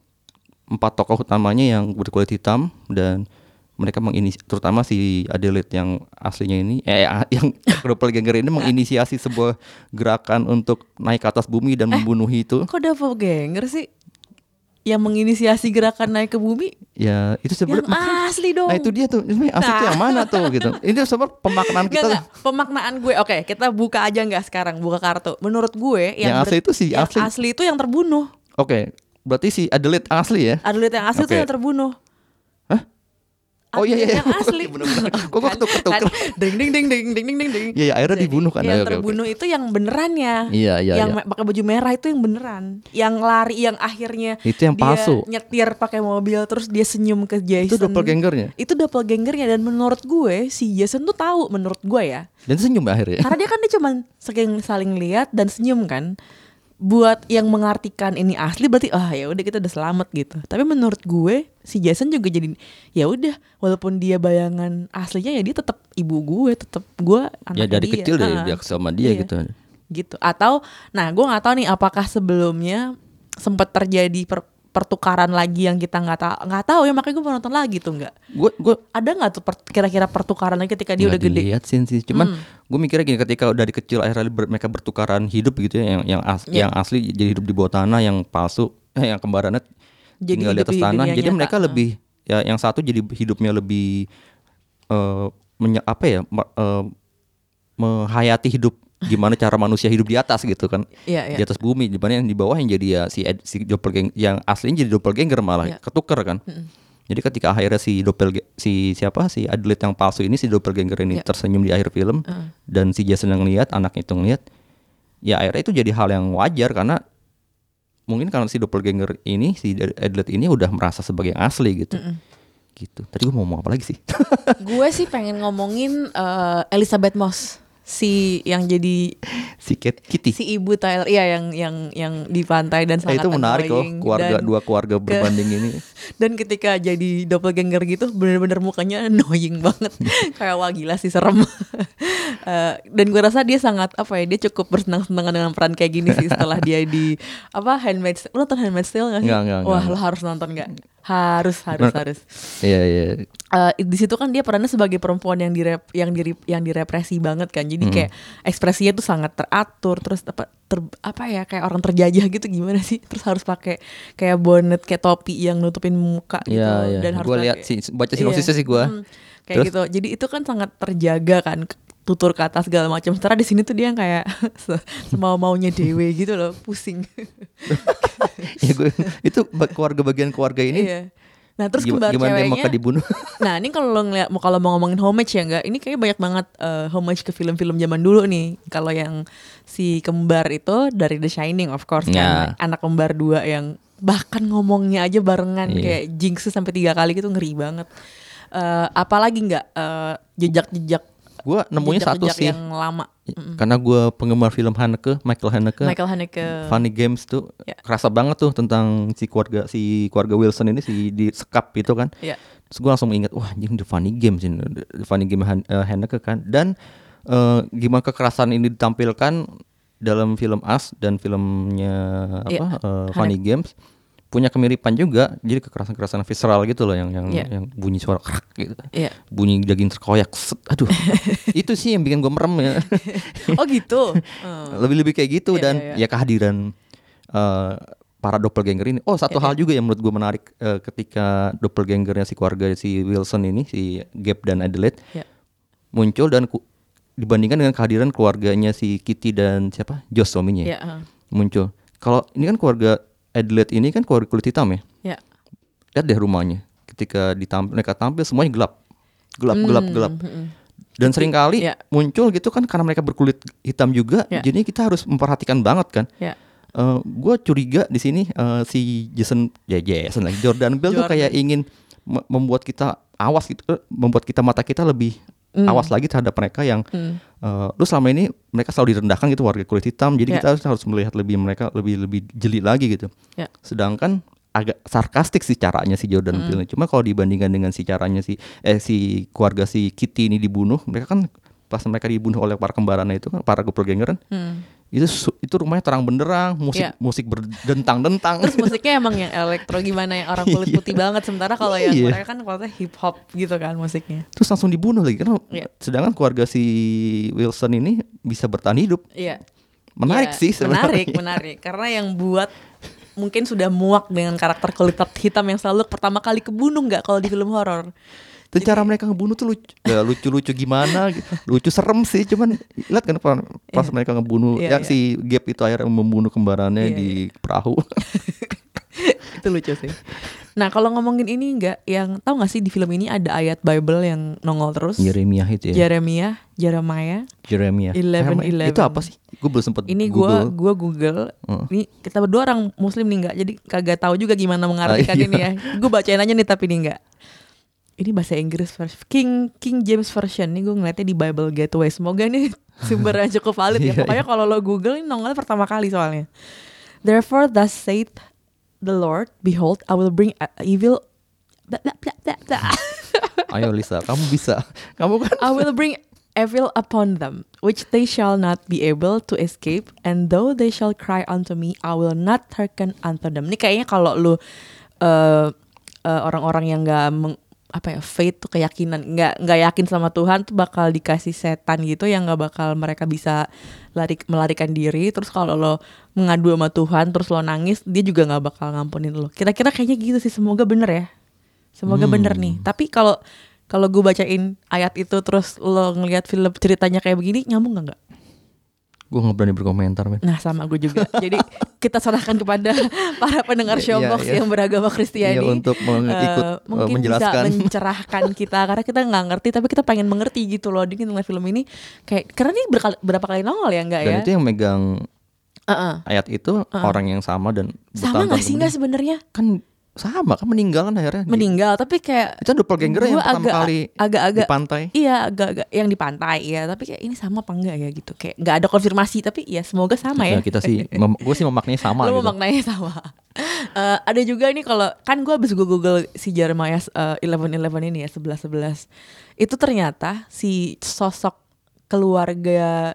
empat tokoh utamanya yang berkulit hitam dan mereka menginis terutama si Adelaide yang aslinya ini eh yang doppelganger ini menginisiasi sebuah gerakan untuk naik ke atas bumi dan membunuhi itu. Kok doppelganger sih? Yang menginisiasi gerakan naik ke bumi? Ya, itu Yang sebenarnya asli dong. Nah, itu dia tuh. Ini asli tuh Nah. yang mana tuh gitu. Ini sebenarnya pemaknaan kita. enggak. Pemaknaan gue, oke kita buka aja nggak sekarang, buka kartu. Menurut gue Yang ber- asli itu si yang asli. asli itu yang terbunuh. Oke, berarti si Adelaide asli ya? Adelaide yang asli itu Oke. yang terbunuh. Oh iya, iya iya. Yang asli. Iya, bener-bener. Gue ketuker. Kan? Ding ding ding ding ding ding ding ding. Iya, ya, akhirnya dibunuh kan. Yang terbunuh itu yang beneran ya. Iya iya. Yang iya. pakai baju merah itu yang beneran. Yang lari yang akhirnya. Itu yang palsu. Nyetir pakai mobil terus dia senyum ke Jason. Itu doppelgangernya. Itu doppelgangernya dan menurut gue si Jason tuh tahu menurut gue ya. Dan senyum akhirnya. Karena dia kan dia cuma saking saling lihat dan senyum kan. Buat yang mengartikan ini asli berarti ah ya udah kita udah selamat gitu. Tapi menurut gue si Jason juga jadi ya udah walaupun dia bayangan aslinya ya dia tetap ibu gue, tetap gue Ya anaknya dari dia. kecil dari Ah. dia sama dia Iya. gitu. Gitu. Atau nah gue nggak tahu nih apakah sebelumnya sempat terjadi per- pertukaran lagi yang kita nggak tahu nggak tahu ya makanya gue mau nonton lagi tuh nggak Gue gue ada nggak tuh per- kira-kira pertukaran lagi ketika dia udah gede Lihat sih sih. Cuman Hmm. gue mikirnya gini ketika dari kecil akhirnya ber- mereka bertukaran hidup gitu ya yang yang, as- Iya. yang asli jadi hidup di bawah tanah yang palsu eh, yang kembarannya Jadi tinggal di atas di tanah. Jadi nyata. mereka Ah. lebih ya yang satu jadi hidupnya lebih eh menye- apa ya eh, menghayati hidup gimana cara manusia hidup di atas gitu kan. Iya, iya. di atas bumi di mana yang di bawah yang jadi ya si Ed- si doppelganger yang aslinya jadi doppelganger malah Iya. ketuker kan. Jadi ketika akhirnya si doppel si siapa si Adelaide yang palsu ini si doppelganger ini Iya. tersenyum di akhir film dan si Jason yang ngeliat anaknya itu ngeliat ya akhirnya itu jadi hal yang wajar karena mungkin karena si doppelganger ini si Adelaide ini udah merasa sebagai yang asli gitu. Gitu. Tadi gue mau ngomong apa lagi sih? Gue sih pengen ngomongin eh, Elizabeth Moss si yang jadi Si Kate Kitty. si ibu Tyler iya yang yang yang di pantai dan Eh, sangat itu menarik loh keluarga Dan- dua keluarga berbanding ini. dan ketika jadi doppelganger gitu bener-bener mukanya annoying banget kayak wah gila sih serem Eh, dan gue rasa dia sangat apa ya dia cukup bersenang-senang dengan peran kayak gini sih setelah dia di apa Handmaid's lo nonton Handmaid's Tale gak sih? Nggak, nggak, wah nggak. lo harus nonton gak? Harus harus Nah, harus Iya iya. Eh, di situ kan dia perannya sebagai perempuan yang direp yang diri yang direpresi banget kan jadi Hmm. kayak ekspresinya tuh sangat teratur terus apa ter, apa ya kayak orang terjajah gitu gimana sih terus harus pakai kayak bonnet kayak topi yang nutupin muka gitu Iya iya. dan harus Gue lihat sih baca sinopsisnya sih gue. Hmm, kayak Terus? gitu jadi itu kan sangat terjaga kan tutur kata segala macam sementara di sini tuh dia yang kayak se- semau maunya dewe gitu loh pusing ya gue itu keluarga bagian keluarga ini iya nah terus kembar gimana ceweknya maka dibunuh? Nah ini kalau lo ngeliat, mau kalau mau ngomongin homage ya enggak, ini kayaknya banyak banget eh, homage ke film-film zaman dulu nih. Kalau yang si kembar itu dari The Shining of course kan, Ya. anak kembar dua yang bahkan ngomongnya aja barengan Iya. kayak jinx sampai tiga kali gitu ngeri banget. Eh, apalagi nggak eh, jejak-jejak gue nemunya satu sih. yang lama. Karena gue penggemar film Haneke, Michael Haneke. Michael Haneke. Funny Games tuh Ya. kerasa banget tuh tentang si keluarga si keluarga Wilson ini si di sekap gitu kan. Iya. Terus gue langsung ingat wah anjing The Funny Games ini The Funny Game Han, eh, Haneke kan dan eh, gimana kekerasan ini ditampilkan dalam film Us dan filmnya apa Iya, eh, Funny Games punya kemiripan juga jadi kekerasan-kekerasan visceral gitu loh yang yang Iya. yang bunyi suara krak gitu Iya. bunyi daging terkoyak set, aduh itu sih yang bikin gue merem ya Oh gitu. Hmm. lebih-lebih kayak gitu Iya, dan iya, ya kehadiran eh, para doppelganger ini. Oh satu Iya, hal juga yang menurut gue menarik eh, ketika doppelgangernya si keluarga si Wilson ini si Gabe dan Adelaide Iya. muncul dan ku- dibandingkan dengan kehadiran keluarganya si Kitty dan siapa Josh suaminya ya, Iya. huh. muncul. Kalau ini kan keluarga Adelaide ini kan keluarga kulit hitam ya. Iya. Lihat deh rumahnya. Ketika ditampil mereka tampil semuanya gelap, gelap, gelap, gelap. Dan sering kali Iya. muncul gitu kan karena mereka berkulit hitam juga, Iya. jadi kita harus memperhatikan banget kan. Iya. gue curiga di sini eh, si Jason, ya Jason lagi Jordan Bell tuh kayak ingin me- membuat kita awas gitu, eh, membuat kita mata kita lebih Hmm. awas lagi terhadap mereka yang, eh, lu selama ini mereka selalu direndahkan gitu warga kulit hitam, jadi Ya. kita harus, harus melihat lebih mereka lebih lebih jeli lagi gitu. Ya. Sedangkan agak sarkastik sih caranya si Jordan Hmm. Peele. Cuma kalau dibandingkan dengan si caranya si eh si keluarga si Kitty ini dibunuh, mereka kan pas mereka dibunuh oleh para kembarannya itu kan para doppelganger kan itu itu rumahnya terang benderang musik Iya. musik berdentang-dentang Terus musiknya emang yang elektro gimana yang orang kulit putih banget sementara kalau yang Iya. mereka kan kalau hip hop gitu kan musiknya. terus langsung dibunuh lagi kan Iya. sedangkan keluarga si Wilson ini bisa bertahan hidup Iya. menarik Iya, sih sebenarnya Menarik, menarik. Karena yang buat mungkin sudah muak dengan karakter kulit hitam yang selalu pertama kali kebunuh nggak kalau di film horor. Dan cara mereka ngebunuh tuh lucu ya, lucu-lucu gimana gitu. lucu serem sih cuman lihat kan pas, pas mereka ngebunuh Iya, ya iya. si Gap itu akhirnya membunuh kembarannya Iya, di perahu itu lucu sih. Nah kalau ngomongin ini nggak, yang tahu nggak sih di film ini ada ayat Bible yang nongol terus. Yeremia itu ya Jeremia, Jeremiah. Jeremia 11, Jeremia. itu 11. apa sih gue belum sempet Ini gua Google. gua Google. Heeh. Ini kita berdua orang muslim nih nggak, jadi kagak tahu juga gimana mengartikan Ah, iya. ini ya. Gue bacain aja nih tapi ini nggak. Ini bahasa Inggris versi King King James version nih gue ngeliatnya di Bible Gateway. Semoga ini sumber yang cukup valid ya. Iya, Pokoknya kalau lo Google ini nongolnya pertama kali soalnya. Therefore thus saith the Lord, behold, I will bring evil. Ayo Lisa kamu bisa kamu kan I will bring evil upon them, which they shall not be able to escape, and though they shall cry unto me, I will not hearken unto them. Ini kayaknya kalau lu eh, eh, orang-orang yang nggak meng- apa ya faith tuh keyakinan nggak nggak yakin sama Tuhan tuh bakal dikasih setan gitu yang nggak bakal mereka bisa lari melarikan diri. Terus kalau lo mengadu sama Tuhan terus lo nangis dia juga nggak bakal ngampunin lo. Kira-kira kayaknya gitu sih semoga bener ya. Semoga bener nih. Tapi kalau kalau gue bacain ayat itu terus lo ngelihat film ceritanya kayak begini nyambung nggak nggak gue nggak berani berkomentar men Nah sama gue juga. Jadi kita serahkan kepada para pendengar Iya, Showbox iya. yang beragama Kristiani. Iya, untuk meng- Eh, ikut, eh, mungkin menjelaskan. bisa mencerahkan kita karena kita nggak ngerti tapi kita pengen mengerti gitu loh dengan film ini kayak karena ini berkali, berapa kali nongol ya enggak dan ya? itu yang megang Heeh. ayat itu orang yang sama dan Sama nggak sih nggak kemudian. sebenarnya? kan sama kan meninggal kan akhirnya. Di- meninggal tapi kayak Itu doppelganger yang pertama agak- kali agak-agak di pantai. Iya agak-agak yang di pantai ya tapi kayak ini sama apa enggak ya gitu kayak nggak ada konfirmasi tapi ya semoga sama ya Nah, kita sih, gue sih memaknai sama Lo gitu. maknanya sama. Eh, ada juga nih kalau kan gue habis gue google si Jeremiah Eleven Eleven ini ya sebelas sebelas itu ternyata si sosok keluarga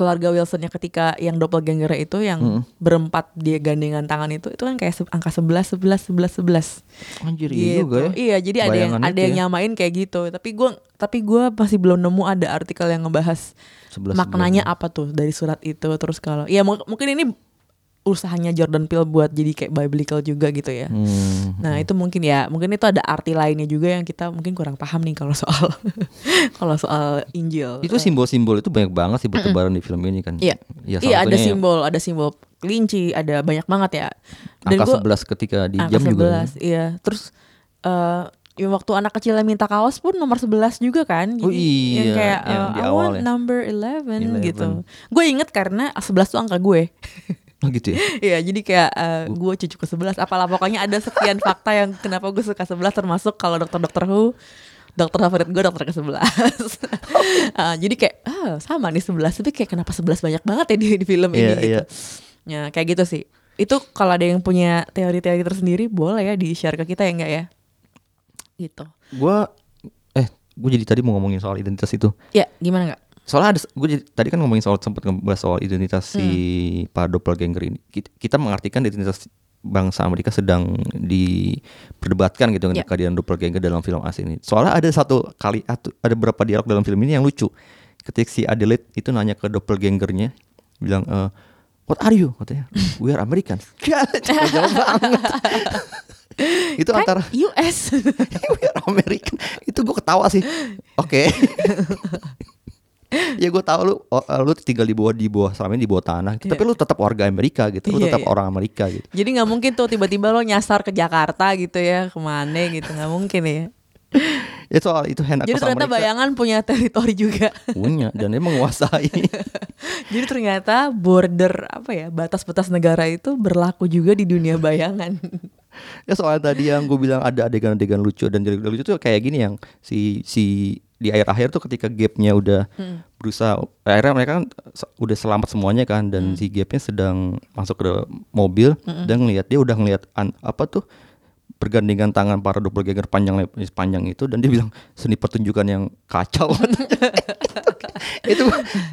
keluarga Wilsonnya ketika yang doppelganger itu yang Hmm. berempat dia gandengan tangan itu itu kan kayak angka 11 11 11 11 Anjir iya gitu. juga ya. Iya, jadi ada yang ada yang ya. nyamain kayak gitu. Tapi gua tapi gua masih belum nemu ada artikel yang ngebahas 11, maknanya apa tuh dari surat itu. Terus kalau ya mu- mungkin ini usahanya Jordan Peele buat jadi kayak biblical juga gitu ya. Hmm. Nah, itu mungkin ya, mungkin itu ada arti lainnya juga yang kita mungkin kurang paham nih kalau soal kalau soal Injil. Itu simbol-simbol itu banyak banget sih bertebaran di film ini kan. Iya. Ya, iya, ada satunya simbol, ada simbol kelinci, ada banyak banget ya. Angka gua- 11 ketika di angka jam juga. 11, iya. Terus eh ya waktu anak kecilnya minta kaos pun nomor 11 juga kan. Oh Jadi yang iya, kayak yang eh, di I want ya. number 11, 11. gitu. Gue inget karena 11 tuh angka gue. Oh gitu ya. Iya, jadi kayak eh, gue cucu ke 11 apalah pokoknya ada sekian fakta yang kenapa gue suka 11 termasuk kalau dokter-dokter Who dokter favorit gue dokter ke 11 Ah, Jadi kayak ah, sama nih 11 Tapi kayak kenapa 11 banyak banget ya di, di film ini Iya, gitu. Ya kayak gitu sih Itu kalau ada yang punya teori-teori tersendiri Boleh ya di-share ke kita ya enggak ya Gitu Gua eh gue jadi tadi mau ngomongin soal identitas itu. Ya gimana enggak? Soalnya ada gue jadi tadi kan ngomongin soal sempat ngebahas soal identitas si Hmm. para doppelganger ini. Kita, kita mengartikan identitas bangsa Amerika sedang diperdebatkan gitu Ya. dengan kehadiran doppelganger dalam film asing ini. Soalnya ada satu kali ada beberapa dialog dalam film ini yang lucu. Ketika si Adelaide itu nanya ke doppelgangernya bilang eh, What are you? Katanya, we are Americans. Jauh banget. itu Kan antara US We are American. Itu gue ketawa sih. Oke. Ya gue tahu lu oh, lu tinggal di bawah di bawah selama ini di bawah tanah gitu. tapi lu tetap warga Amerika gitu lu Iya, tetap iya. orang Amerika gitu Jadi nggak mungkin tuh tiba-tiba lo nyasar ke Jakarta gitu ya Ke mana gitu nggak mungkin ya ya soal itu hand Jadi ternyata Amerika bayangan punya teritori juga. punya dan dia menguasai Jadi ternyata border apa ya batas-batas negara itu berlaku juga di dunia bayangan. ya soal tadi yang gue bilang ada adegan-adegan lucu dan jadi lucu tuh kayak gini yang si si di akhir-akhir tuh ketika gapnya udah Hmm. berusaha akhirnya mereka kan udah selamat semuanya kan Hmm. dan si gapnya sedang masuk ke mobil dan ngelihat dia udah ngelihat apa tuh pergandengan tangan para doppelganger panjang panjang itu dan dia bilang seni pertunjukan yang kacau itu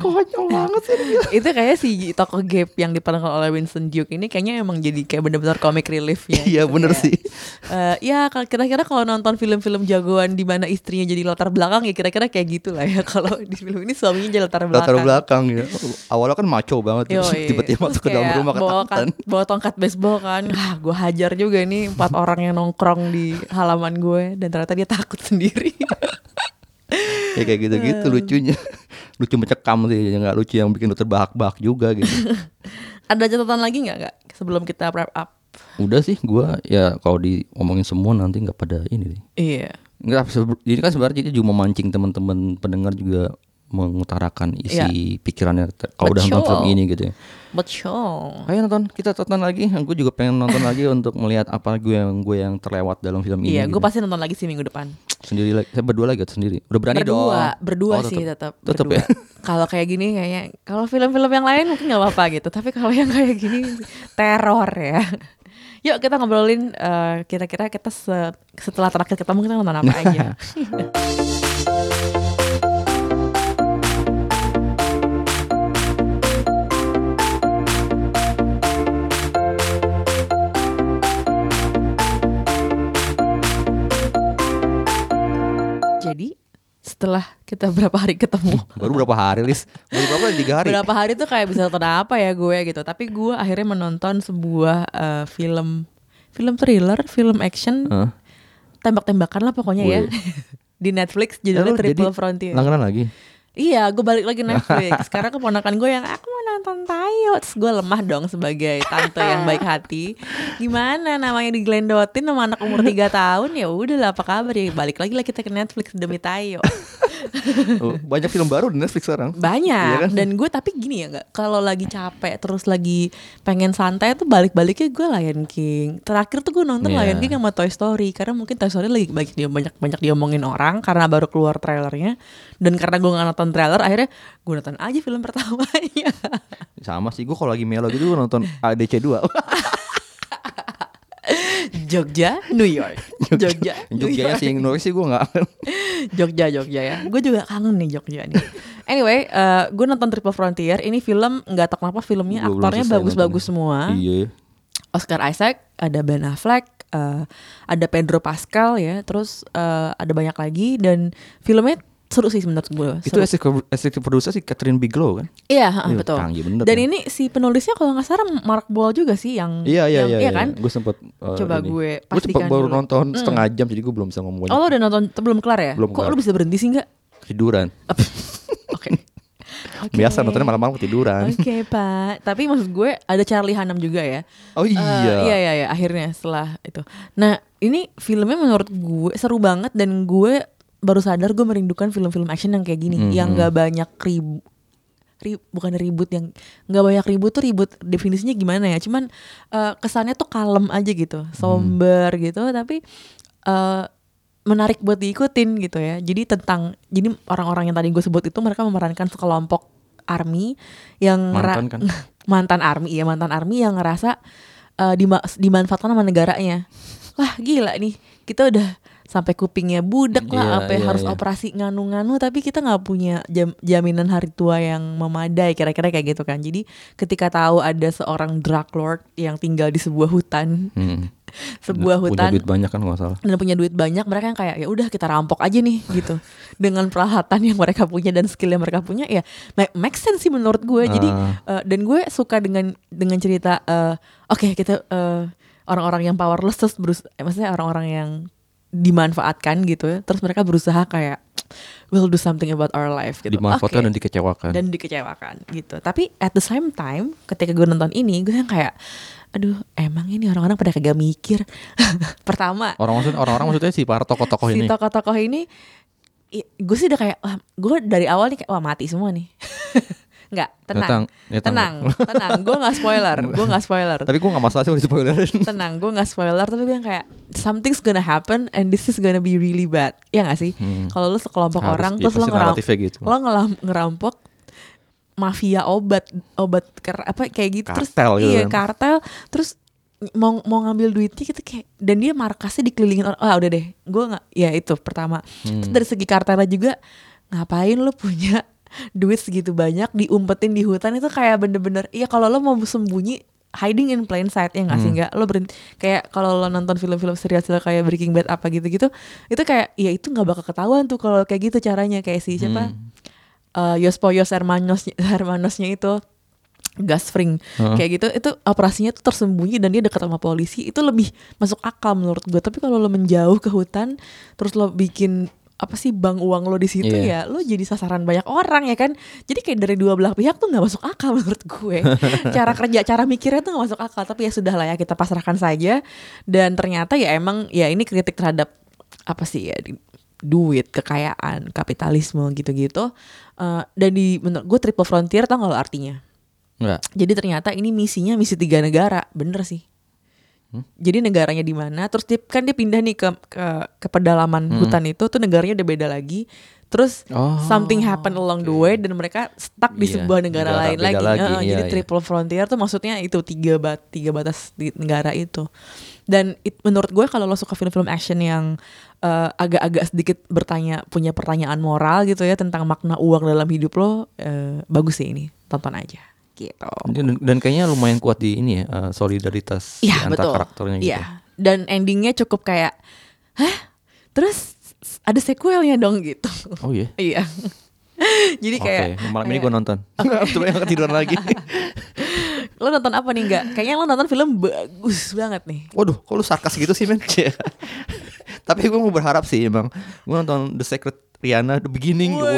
konyol banget sih itu kayak si toko Gap yang diperankan oleh Winston Duke ini kayaknya emang jadi kayak bener-bener comic reliefnya. Iya, gitu bener ya. sih. Eh, ya kalau kira-kira kalau nonton film-film jagoan di mana istrinya jadi latar belakang ya kira-kira kayak gitulah ya kalau di film ini suaminya jadi latar belakang. latar belakang ya awalnya kan maco banget tiba-tiba masuk ke dalam rumah bawa, ketakutan kan- bawa tongkat baseball kan ah gue hajar juga ini empat orang yang nongkrong di halaman gue dan ternyata dia takut sendiri. Ya kayak gitu-gitu lucunya. Lucu mencekam sih ya nggak lucu yang bikin lu terbahak-bahak juga gitu. Ada catatan lagi nggak nggak sebelum kita wrap up? Udah sih gua ya kalau diomongin semua nanti nggak pada ini deh iya. Enggak, ini kan sebenarnya kita juga memancing teman-teman pendengar juga mengutarakan isi pikirannya te- kalau udah nonton film ini gitu ya. betul Ayo nonton, kita tonton lagi. Gue juga pengen nonton lagi untuk melihat apa gue yang gue yang terlewat dalam film ini. iya gue gitu. pasti nonton lagi sih minggu depan sendiri lagi. Saya berdua lagi atau sendiri. Udah berani berdua dong. berdua Oh, sih tetap Tetap ya. kalau kayak gini kayaknya kalau film-film yang lain mungkin nggak apa-apa gitu tapi kalau yang kayak gini teror ya yuk kita ngobrolin eh, kira-kira kita se- setelah terakhir ketemu kita nonton apa aja setelah kita berapa hari ketemu Baru berapa hari, Lis? Baru berapa? Tiga hari? berapa hari tuh kayak bisa nonton apa ya gue gitu tapi gue akhirnya menonton sebuah eh, film film thriller film action Hah? tembak-tembakan lah pokoknya ya Wih. di Netflix Ya, judulnya lu Triple jadi Frontier Langganan lagi? iya gue balik lagi Netflix sekarang keponakan gue yang aku mau nonton Tayo. Terus gue lemah dong sebagai tante yang baik hati. Gimana namanya diglendotin sama anak umur 3 tahun? Ya udah lah apa kabar? Ya Balik lagi lah kita ke Netflix demi Tayo. Oh, banyak film baru di Netflix sekarang. Banyak. Iya kan? Dan gue tapi gini ya nggak Kalau lagi capek terus lagi pengen santai tuh balik-baliknya gue Lion King. Terakhir tuh gue nonton Iya. Lion King sama Toy Story Karena mungkin Toy Story lagi banyak, dia banyak, banyak diomongin orang Karena baru keluar trailernya. Dan karena gue gak nonton trailer Akhirnya gue nonton aja film pertamanya Sama sih, gue kalau lagi melo gitu gue nonton ADC 2 Jogja, New York. Jogja, New Jogja York. sih, yang Norway sih gue gak Jogja, Jogja ya. Gue juga kangen nih Jogja nih. Anyway, eh, gue nonton Triple Frontier. Ini film nggak tahu kenapa filmnya Gua aktornya bagus-bagus semua. Iya Oscar Isaac, ada Ben Affleck, eh, ada Pedro Pascal ya. Terus eh, ada banyak lagi dan filmnya seru sih menurut gue. Itu Seru. executive executive producer si Catherine Bigelow kan? Iya, Iya, betul. canggih bener Dan ya. ini si penulisnya kalau nggak salah Mark Boal juga sih yang Iya iya yang- iya, kan? Gue sempet uh, Coba ini. gue Gue cepet pastikan baru dulu. nonton Mm. setengah jam jadi gue belum bisa ngomong banyak Oh lo udah nonton belum kelar ya? Belum Kok kelar. lo bisa berhenti sih nggak? Tiduran Oke. Oke. Biasa nontonnya malam-malam tiduran Oke pak, tapi maksud gue ada Charlie Hunnam juga ya. Oh Eh, iya iya iya iya akhirnya setelah itu. Nah ini filmnya menurut gue seru banget dan gue baru sadar gue merindukan film-film action yang kayak gini, Mhm. yang nggak banyak ribut. bukan ribut yang nggak banyak ribut tuh ribut definisinya gimana ya cuman eh, kesannya tuh kalem aja gitu somber gitu tapi eh, menarik buat diikutin gitu ya jadi tentang jadi orang-orang yang tadi gue sebut itu mereka memerankan sekelompok army yang Mantan kan? mantan army ya mantan army yang ngerasa dima- dimanfaatkan sama negaranya wah gila nih kita udah sampai kupingnya budek lah apa iya, harus iya. operasi nganu-nganu tapi kita nggak punya jam- jaminan hari tua yang memadai kira-kira kayak gitu kan jadi ketika tahu ada seorang drug lord yang tinggal di sebuah hutan Hmm. sebuah Punya hutan duit banyak kan nggak salah dan punya duit banyak mereka yang kayak ya udah kita rampok aja nih gitu dengan peralatan yang mereka punya dan skill yang mereka punya ya make, sense sih menurut gue jadi Ah. eh, dan gue suka dengan dengan cerita eh, oke kita eh, orang-orang yang powerless terus berus eh, maksudnya orang-orang yang dimanfaatkan gitu ya terus mereka berusaha kayak we'll do something about our life gitu Dimanfaatkan Oke dan dikecewakan dan dikecewakan gitu. Tapi at the same time ketika gue nonton ini gue yang kayak aduh emang ini orang-orang pada kagak mikir. Pertama Orang maksud orang-orang maksudnya si para tokoh-tokoh si ini tokoh-tokoh ini gue sih udah kayak wah gue dari awal nih kayak wah mati semua nih. Enggak, tenang. Datang, ya, tenang, tenang. Gue nggak spoiler, gue nggak spoiler. Tapi gue gak masalah sih kalau di spoilerin tenang, gue nggak spoiler tapi gue yang kayak something's gonna happen and this is gonna be really bad. Ya gak sih? Kalau lu sekelompok Hmm. Harus, orang iya, terus lo pasti ngeram- naratifnya gitu. lo ngerampok mafia obat obat ker- apa kayak gitu terus Kartel gitu iya kan. kartel terus mau mau ngambil duitnya gitu kayak dan dia markasnya dikelilingin orang ah udah deh gue nggak ya itu pertama Hmm. terus dari segi kartelnya juga ngapain lo punya duit segitu banyak diumpetin di hutan itu kayak bener-bener iya kalau lo mau sembunyi hiding in plain sight ya nggak sih Hmm. nggak lo berhenti kayak kalau lo nonton film-film serial serial kayak Breaking Bad apa gitu-gitu itu kayak ya itu nggak bakal ketahuan tuh kalau kayak gitu caranya kayak si siapa Hmm. eh Yos Poyos Hermanos Hermanosnya itu gas fring Heeh. kayak gitu itu operasinya tuh tersembunyi dan dia dekat sama polisi itu lebih masuk akal menurut gue tapi kalau lo menjauh ke hutan terus lo bikin apa sih bank uang lo di situ Iya. ya lo jadi sasaran banyak orang ya kan? Jadi kayak dari dua belah pihak tuh nggak masuk akal menurut gue. Cara kerja cara mikirnya tuh nggak masuk akal tapi ya sudah lah ya kita pasrahkan saja. Dan ternyata ya emang ya ini kritik terhadap apa sih ya duit kekayaan kapitalisme gitu-gitu. Eh, dan di menurut gue triple frontier tau gak lo artinya? Enggak jadi ternyata ini misinya misi tiga negara, bener sih. Hmm? Jadi negaranya di mana? Terus dia, kan dia pindah nih ke ke, ke pedalaman hutan itu, tuh negaranya udah beda lagi. Terus Hmm. Oh, something happen along the way dan mereka stuck di Iya, sebuah negara, negara lain lagi. lagi, Heeh, iya, jadi iya. triple frontier tuh maksudnya itu tiga bat tiga batas di negara itu. Dan it- menurut gue kalau lo suka film-film action yang eh, agak-agak sedikit bertanya punya pertanyaan moral gitu ya tentang makna uang dalam hidup lo, eh, bagus sih ini tonton aja gitu. dan, dan kayaknya lumayan kuat di ini ya eh, solidaritas di Iya antara betul. karakternya gitu. Iya. Dan endingnya cukup kayak, hah? Terus ada sequelnya dong gitu. Oh iya. iya. Jadi kayak malam ini gue nonton. Coba yang ketiduran lagi. lo nonton apa nih enggak? Kayaknya lo nonton film bagus banget nih. Waduh, kok lu sarkas gitu sih men? Tapi gue mau berharap sih emang Gue nonton The Secret Rihanna The Beginning Wah,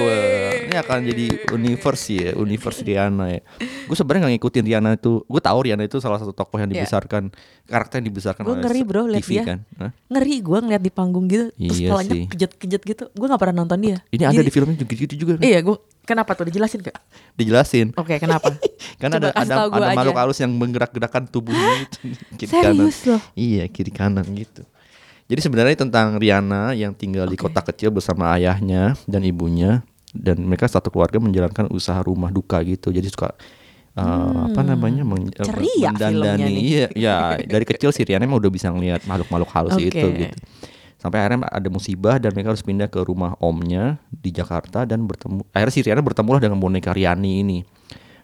ini akan jadi universe ya universe Rihanna ya gue sebenarnya nggak ngikutin Rihanna itu gue tahu Rihanna itu salah satu tokoh yang Iya. dibesarkan karakter yang dibesarkan Gue oleh ngeri bro TV dia kan Hah? Ngeri gue ngeliat di panggung gitu Terus Iya kepalanya sih. kejut-kejut gitu Gue gak pernah nonton dia ini ada Jadi- di filmnya juga gitu juga Iya gue Kenapa tuh dijelasin gak? dijelasin Oke kenapa? kan Coba ada ada, ada aja. makhluk halus yang menggerak-gerakkan tubuhnya itu, kiri Serius kanan loh? iya kiri kanan gitu jadi sebenarnya tentang Rihanna yang tinggal di kota kecil bersama ayahnya dan ibunya dan mereka satu keluarga menjalankan usaha rumah duka gitu. Jadi suka uh, apa namanya men- Hmm. Ceria filmnya mendandani. iya ya dari kecil si Rihanna emang udah bisa ngelihat makhluk-makhluk halus Oke. itu gitu. Sampai akhirnya ada musibah dan mereka harus pindah ke rumah omnya di Jakarta dan bertemu akhirnya si Rihanna bertemulah dengan boneka Riani ini.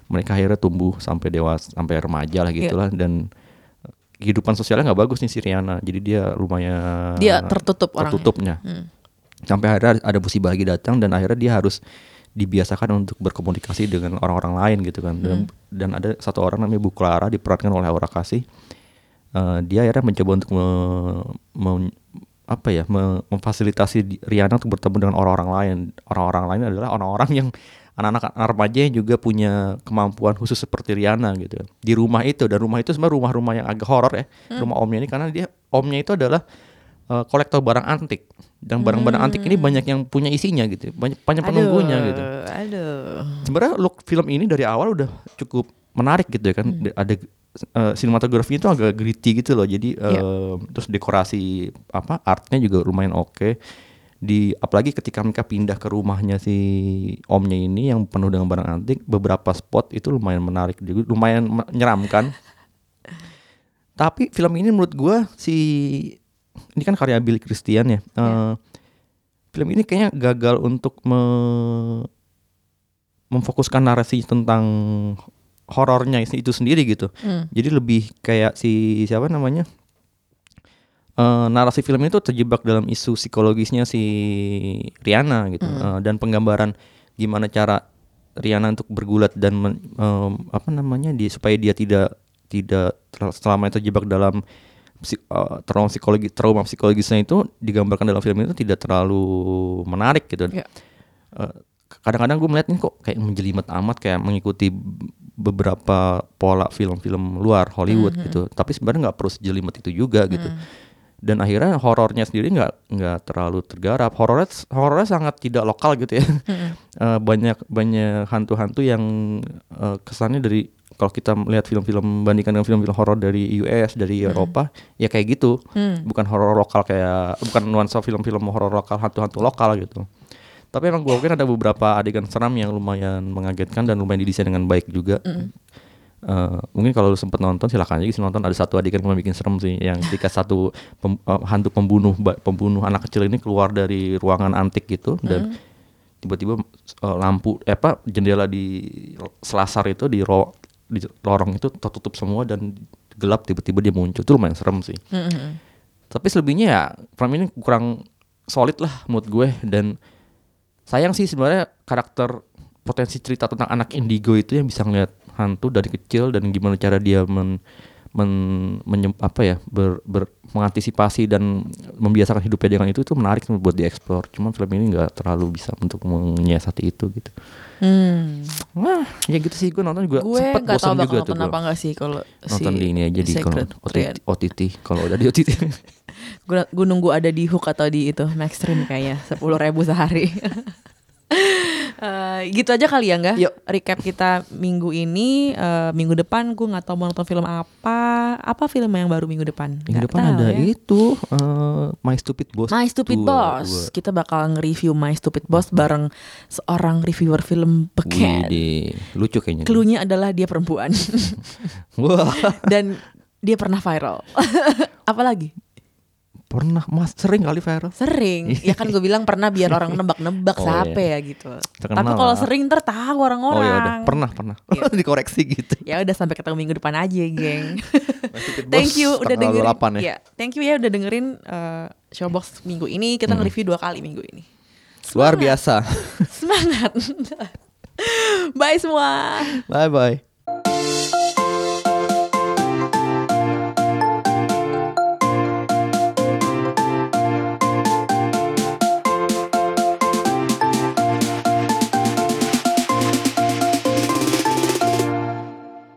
Mereka akhirnya tumbuh sampai dewasa sampai remaja lah gitulah dan kehidupan sosialnya nggak bagus nih si Rihanna. Jadi dia lumayan Dia tertutup orangnya. tertutupnya. Sampai akhirnya ada musibah lagi datang dan akhirnya dia harus dibiasakan untuk berkomunikasi dengan orang-orang lain gitu kan. Dan, dan ada satu orang namanya Bu Clara diperankan oleh Aura Kasih. Eh, dia akhirnya mencoba untuk me- me- apa ya me- memfasilitasi Rihanna untuk bertemu dengan orang-orang lain. Orang-orang lain adalah orang-orang yang anak-anak anak remaja yang juga punya kemampuan khusus seperti Rihanna gitu di rumah itu dan rumah itu sebenarnya rumah-rumah yang agak horor ya. Rumah omnya ini karena dia omnya itu adalah eh, kolektor barang antik. Dan barang-barang antik ini banyak yang punya isinya gitu. Banyak banyak penunggunya gitu. Aduh. Sebenarnya look film ini dari awal udah cukup menarik gitu ya kan. Ada eh, sinematografinya itu agak gritty gitu loh. Jadi eh, terus dekorasi apa artnya juga lumayan oke di apalagi ketika mereka pindah ke rumahnya si omnya ini yang penuh dengan barang antik beberapa spot itu lumayan menarik juga lumayan menyeramkan tapi film ini menurut gua si ini kan karya Billy Christian ya Eh, film ini kayaknya gagal untuk me- memfokuskan narasi tentang horornya itu itu sendiri gitu. Jadi lebih kayak si siapa namanya? Eh, narasi film itu terjebak dalam isu psikologisnya si Rihanna gitu. Eh, dan penggambaran gimana cara Rihanna untuk bergulat dan men- em, apa namanya di supaya dia tidak tidak selama terjebak dalam eh, trauma psikologi trauma psikologisnya itu digambarkan dalam film itu tidak terlalu menarik gitu. Iya. Eh, kadang-kadang gue melihat ini kok kayak menjelimet amat kayak mengikuti beberapa pola film-film luar Hollywood gitu. Tapi sebenarnya nggak perlu sejelimet itu juga gitu dan akhirnya horornya sendiri nggak nggak terlalu tergarap. Horornya horornya sangat tidak lokal gitu ya. Eh, banyak banyak hantu-hantu yang eh, kesannya dari kalau kita melihat film-film bandingkan dengan film-film horor dari US dari Eropa ya kayak gitu. Bukan horor lokal kayak bukan nuansa film-film horor lokal hantu-hantu lokal gitu. Tapi emang gue mungkin ada beberapa adegan seram yang lumayan mengagetkan dan lumayan didesain dengan baik juga Eh, mungkin kalau lu sempet nonton silakan aja. Sih nonton ada satu adegan yang bikin serem sih yang ketika satu pem- eh, hantu pembunuh pembunuh anak kecil ini keluar dari ruangan antik gitu dan tiba-tiba eh, lampu eh, apa jendela di selasar itu di ro- di lorong itu tertutup semua dan gelap tiba-tiba dia muncul. Itu lumayan serem sih. Tapi selebihnya ya film ini kurang solid lah menurut gue dan sayang sih sebenarnya karakter potensi cerita tentang anak indigo itu yang bisa ngeliat hantu dari kecil dan gimana cara dia men, men- menyem- apa ya ber, ber- mengantisipasi dan membiasakan hidupnya dengan itu itu menarik buat dieksplor cuman film ini nggak terlalu bisa untuk menyiasati itu gitu Hmm. wah ya gitu sih gue nonton juga Gue sempet gak bosan juga tuh nonton gua. apa gak sih kalau nonton si di ini aja di kalau OTT. OTT kalau udah di OTT gue nunggu ada di hook atau di itu Maxstream kayaknya sepuluh ribu sehari. Eh, gitu aja kali ya enggak? Yuk. Recap kita minggu ini, eh, minggu depan gue nggak tahu mau nonton film apa. Apa film yang baru minggu depan? minggu Nggak depan tahu ada ya. itu eh, My Stupid Boss My Stupid dua- Boss. dua. Kita bakal nge-review My Stupid Boss bareng seorang reviewer film beken. Lucu kayaknya. Cluenya adalah dia perempuan dan dia pernah viral. Apalagi? Pernah mas sering kali viral. Sering. Ya kan gue bilang pernah biar orang nebak-nebak Oh, siapa iya. ya gitu. Terkenal Tapi kalau sering ntar tahu Oh orang-orang. ya udah, pernah pernah. Iya. Dikoreksi gitu. Ya udah sampai ketemu minggu depan aja, geng. Thank you udah dengerin. 8 ya. Iya, thank you ya udah dengerin uh, Showbox minggu ini. Kita nge-review dua kali minggu ini. Luar biasa. Semangat. Bye semua. Bye bye.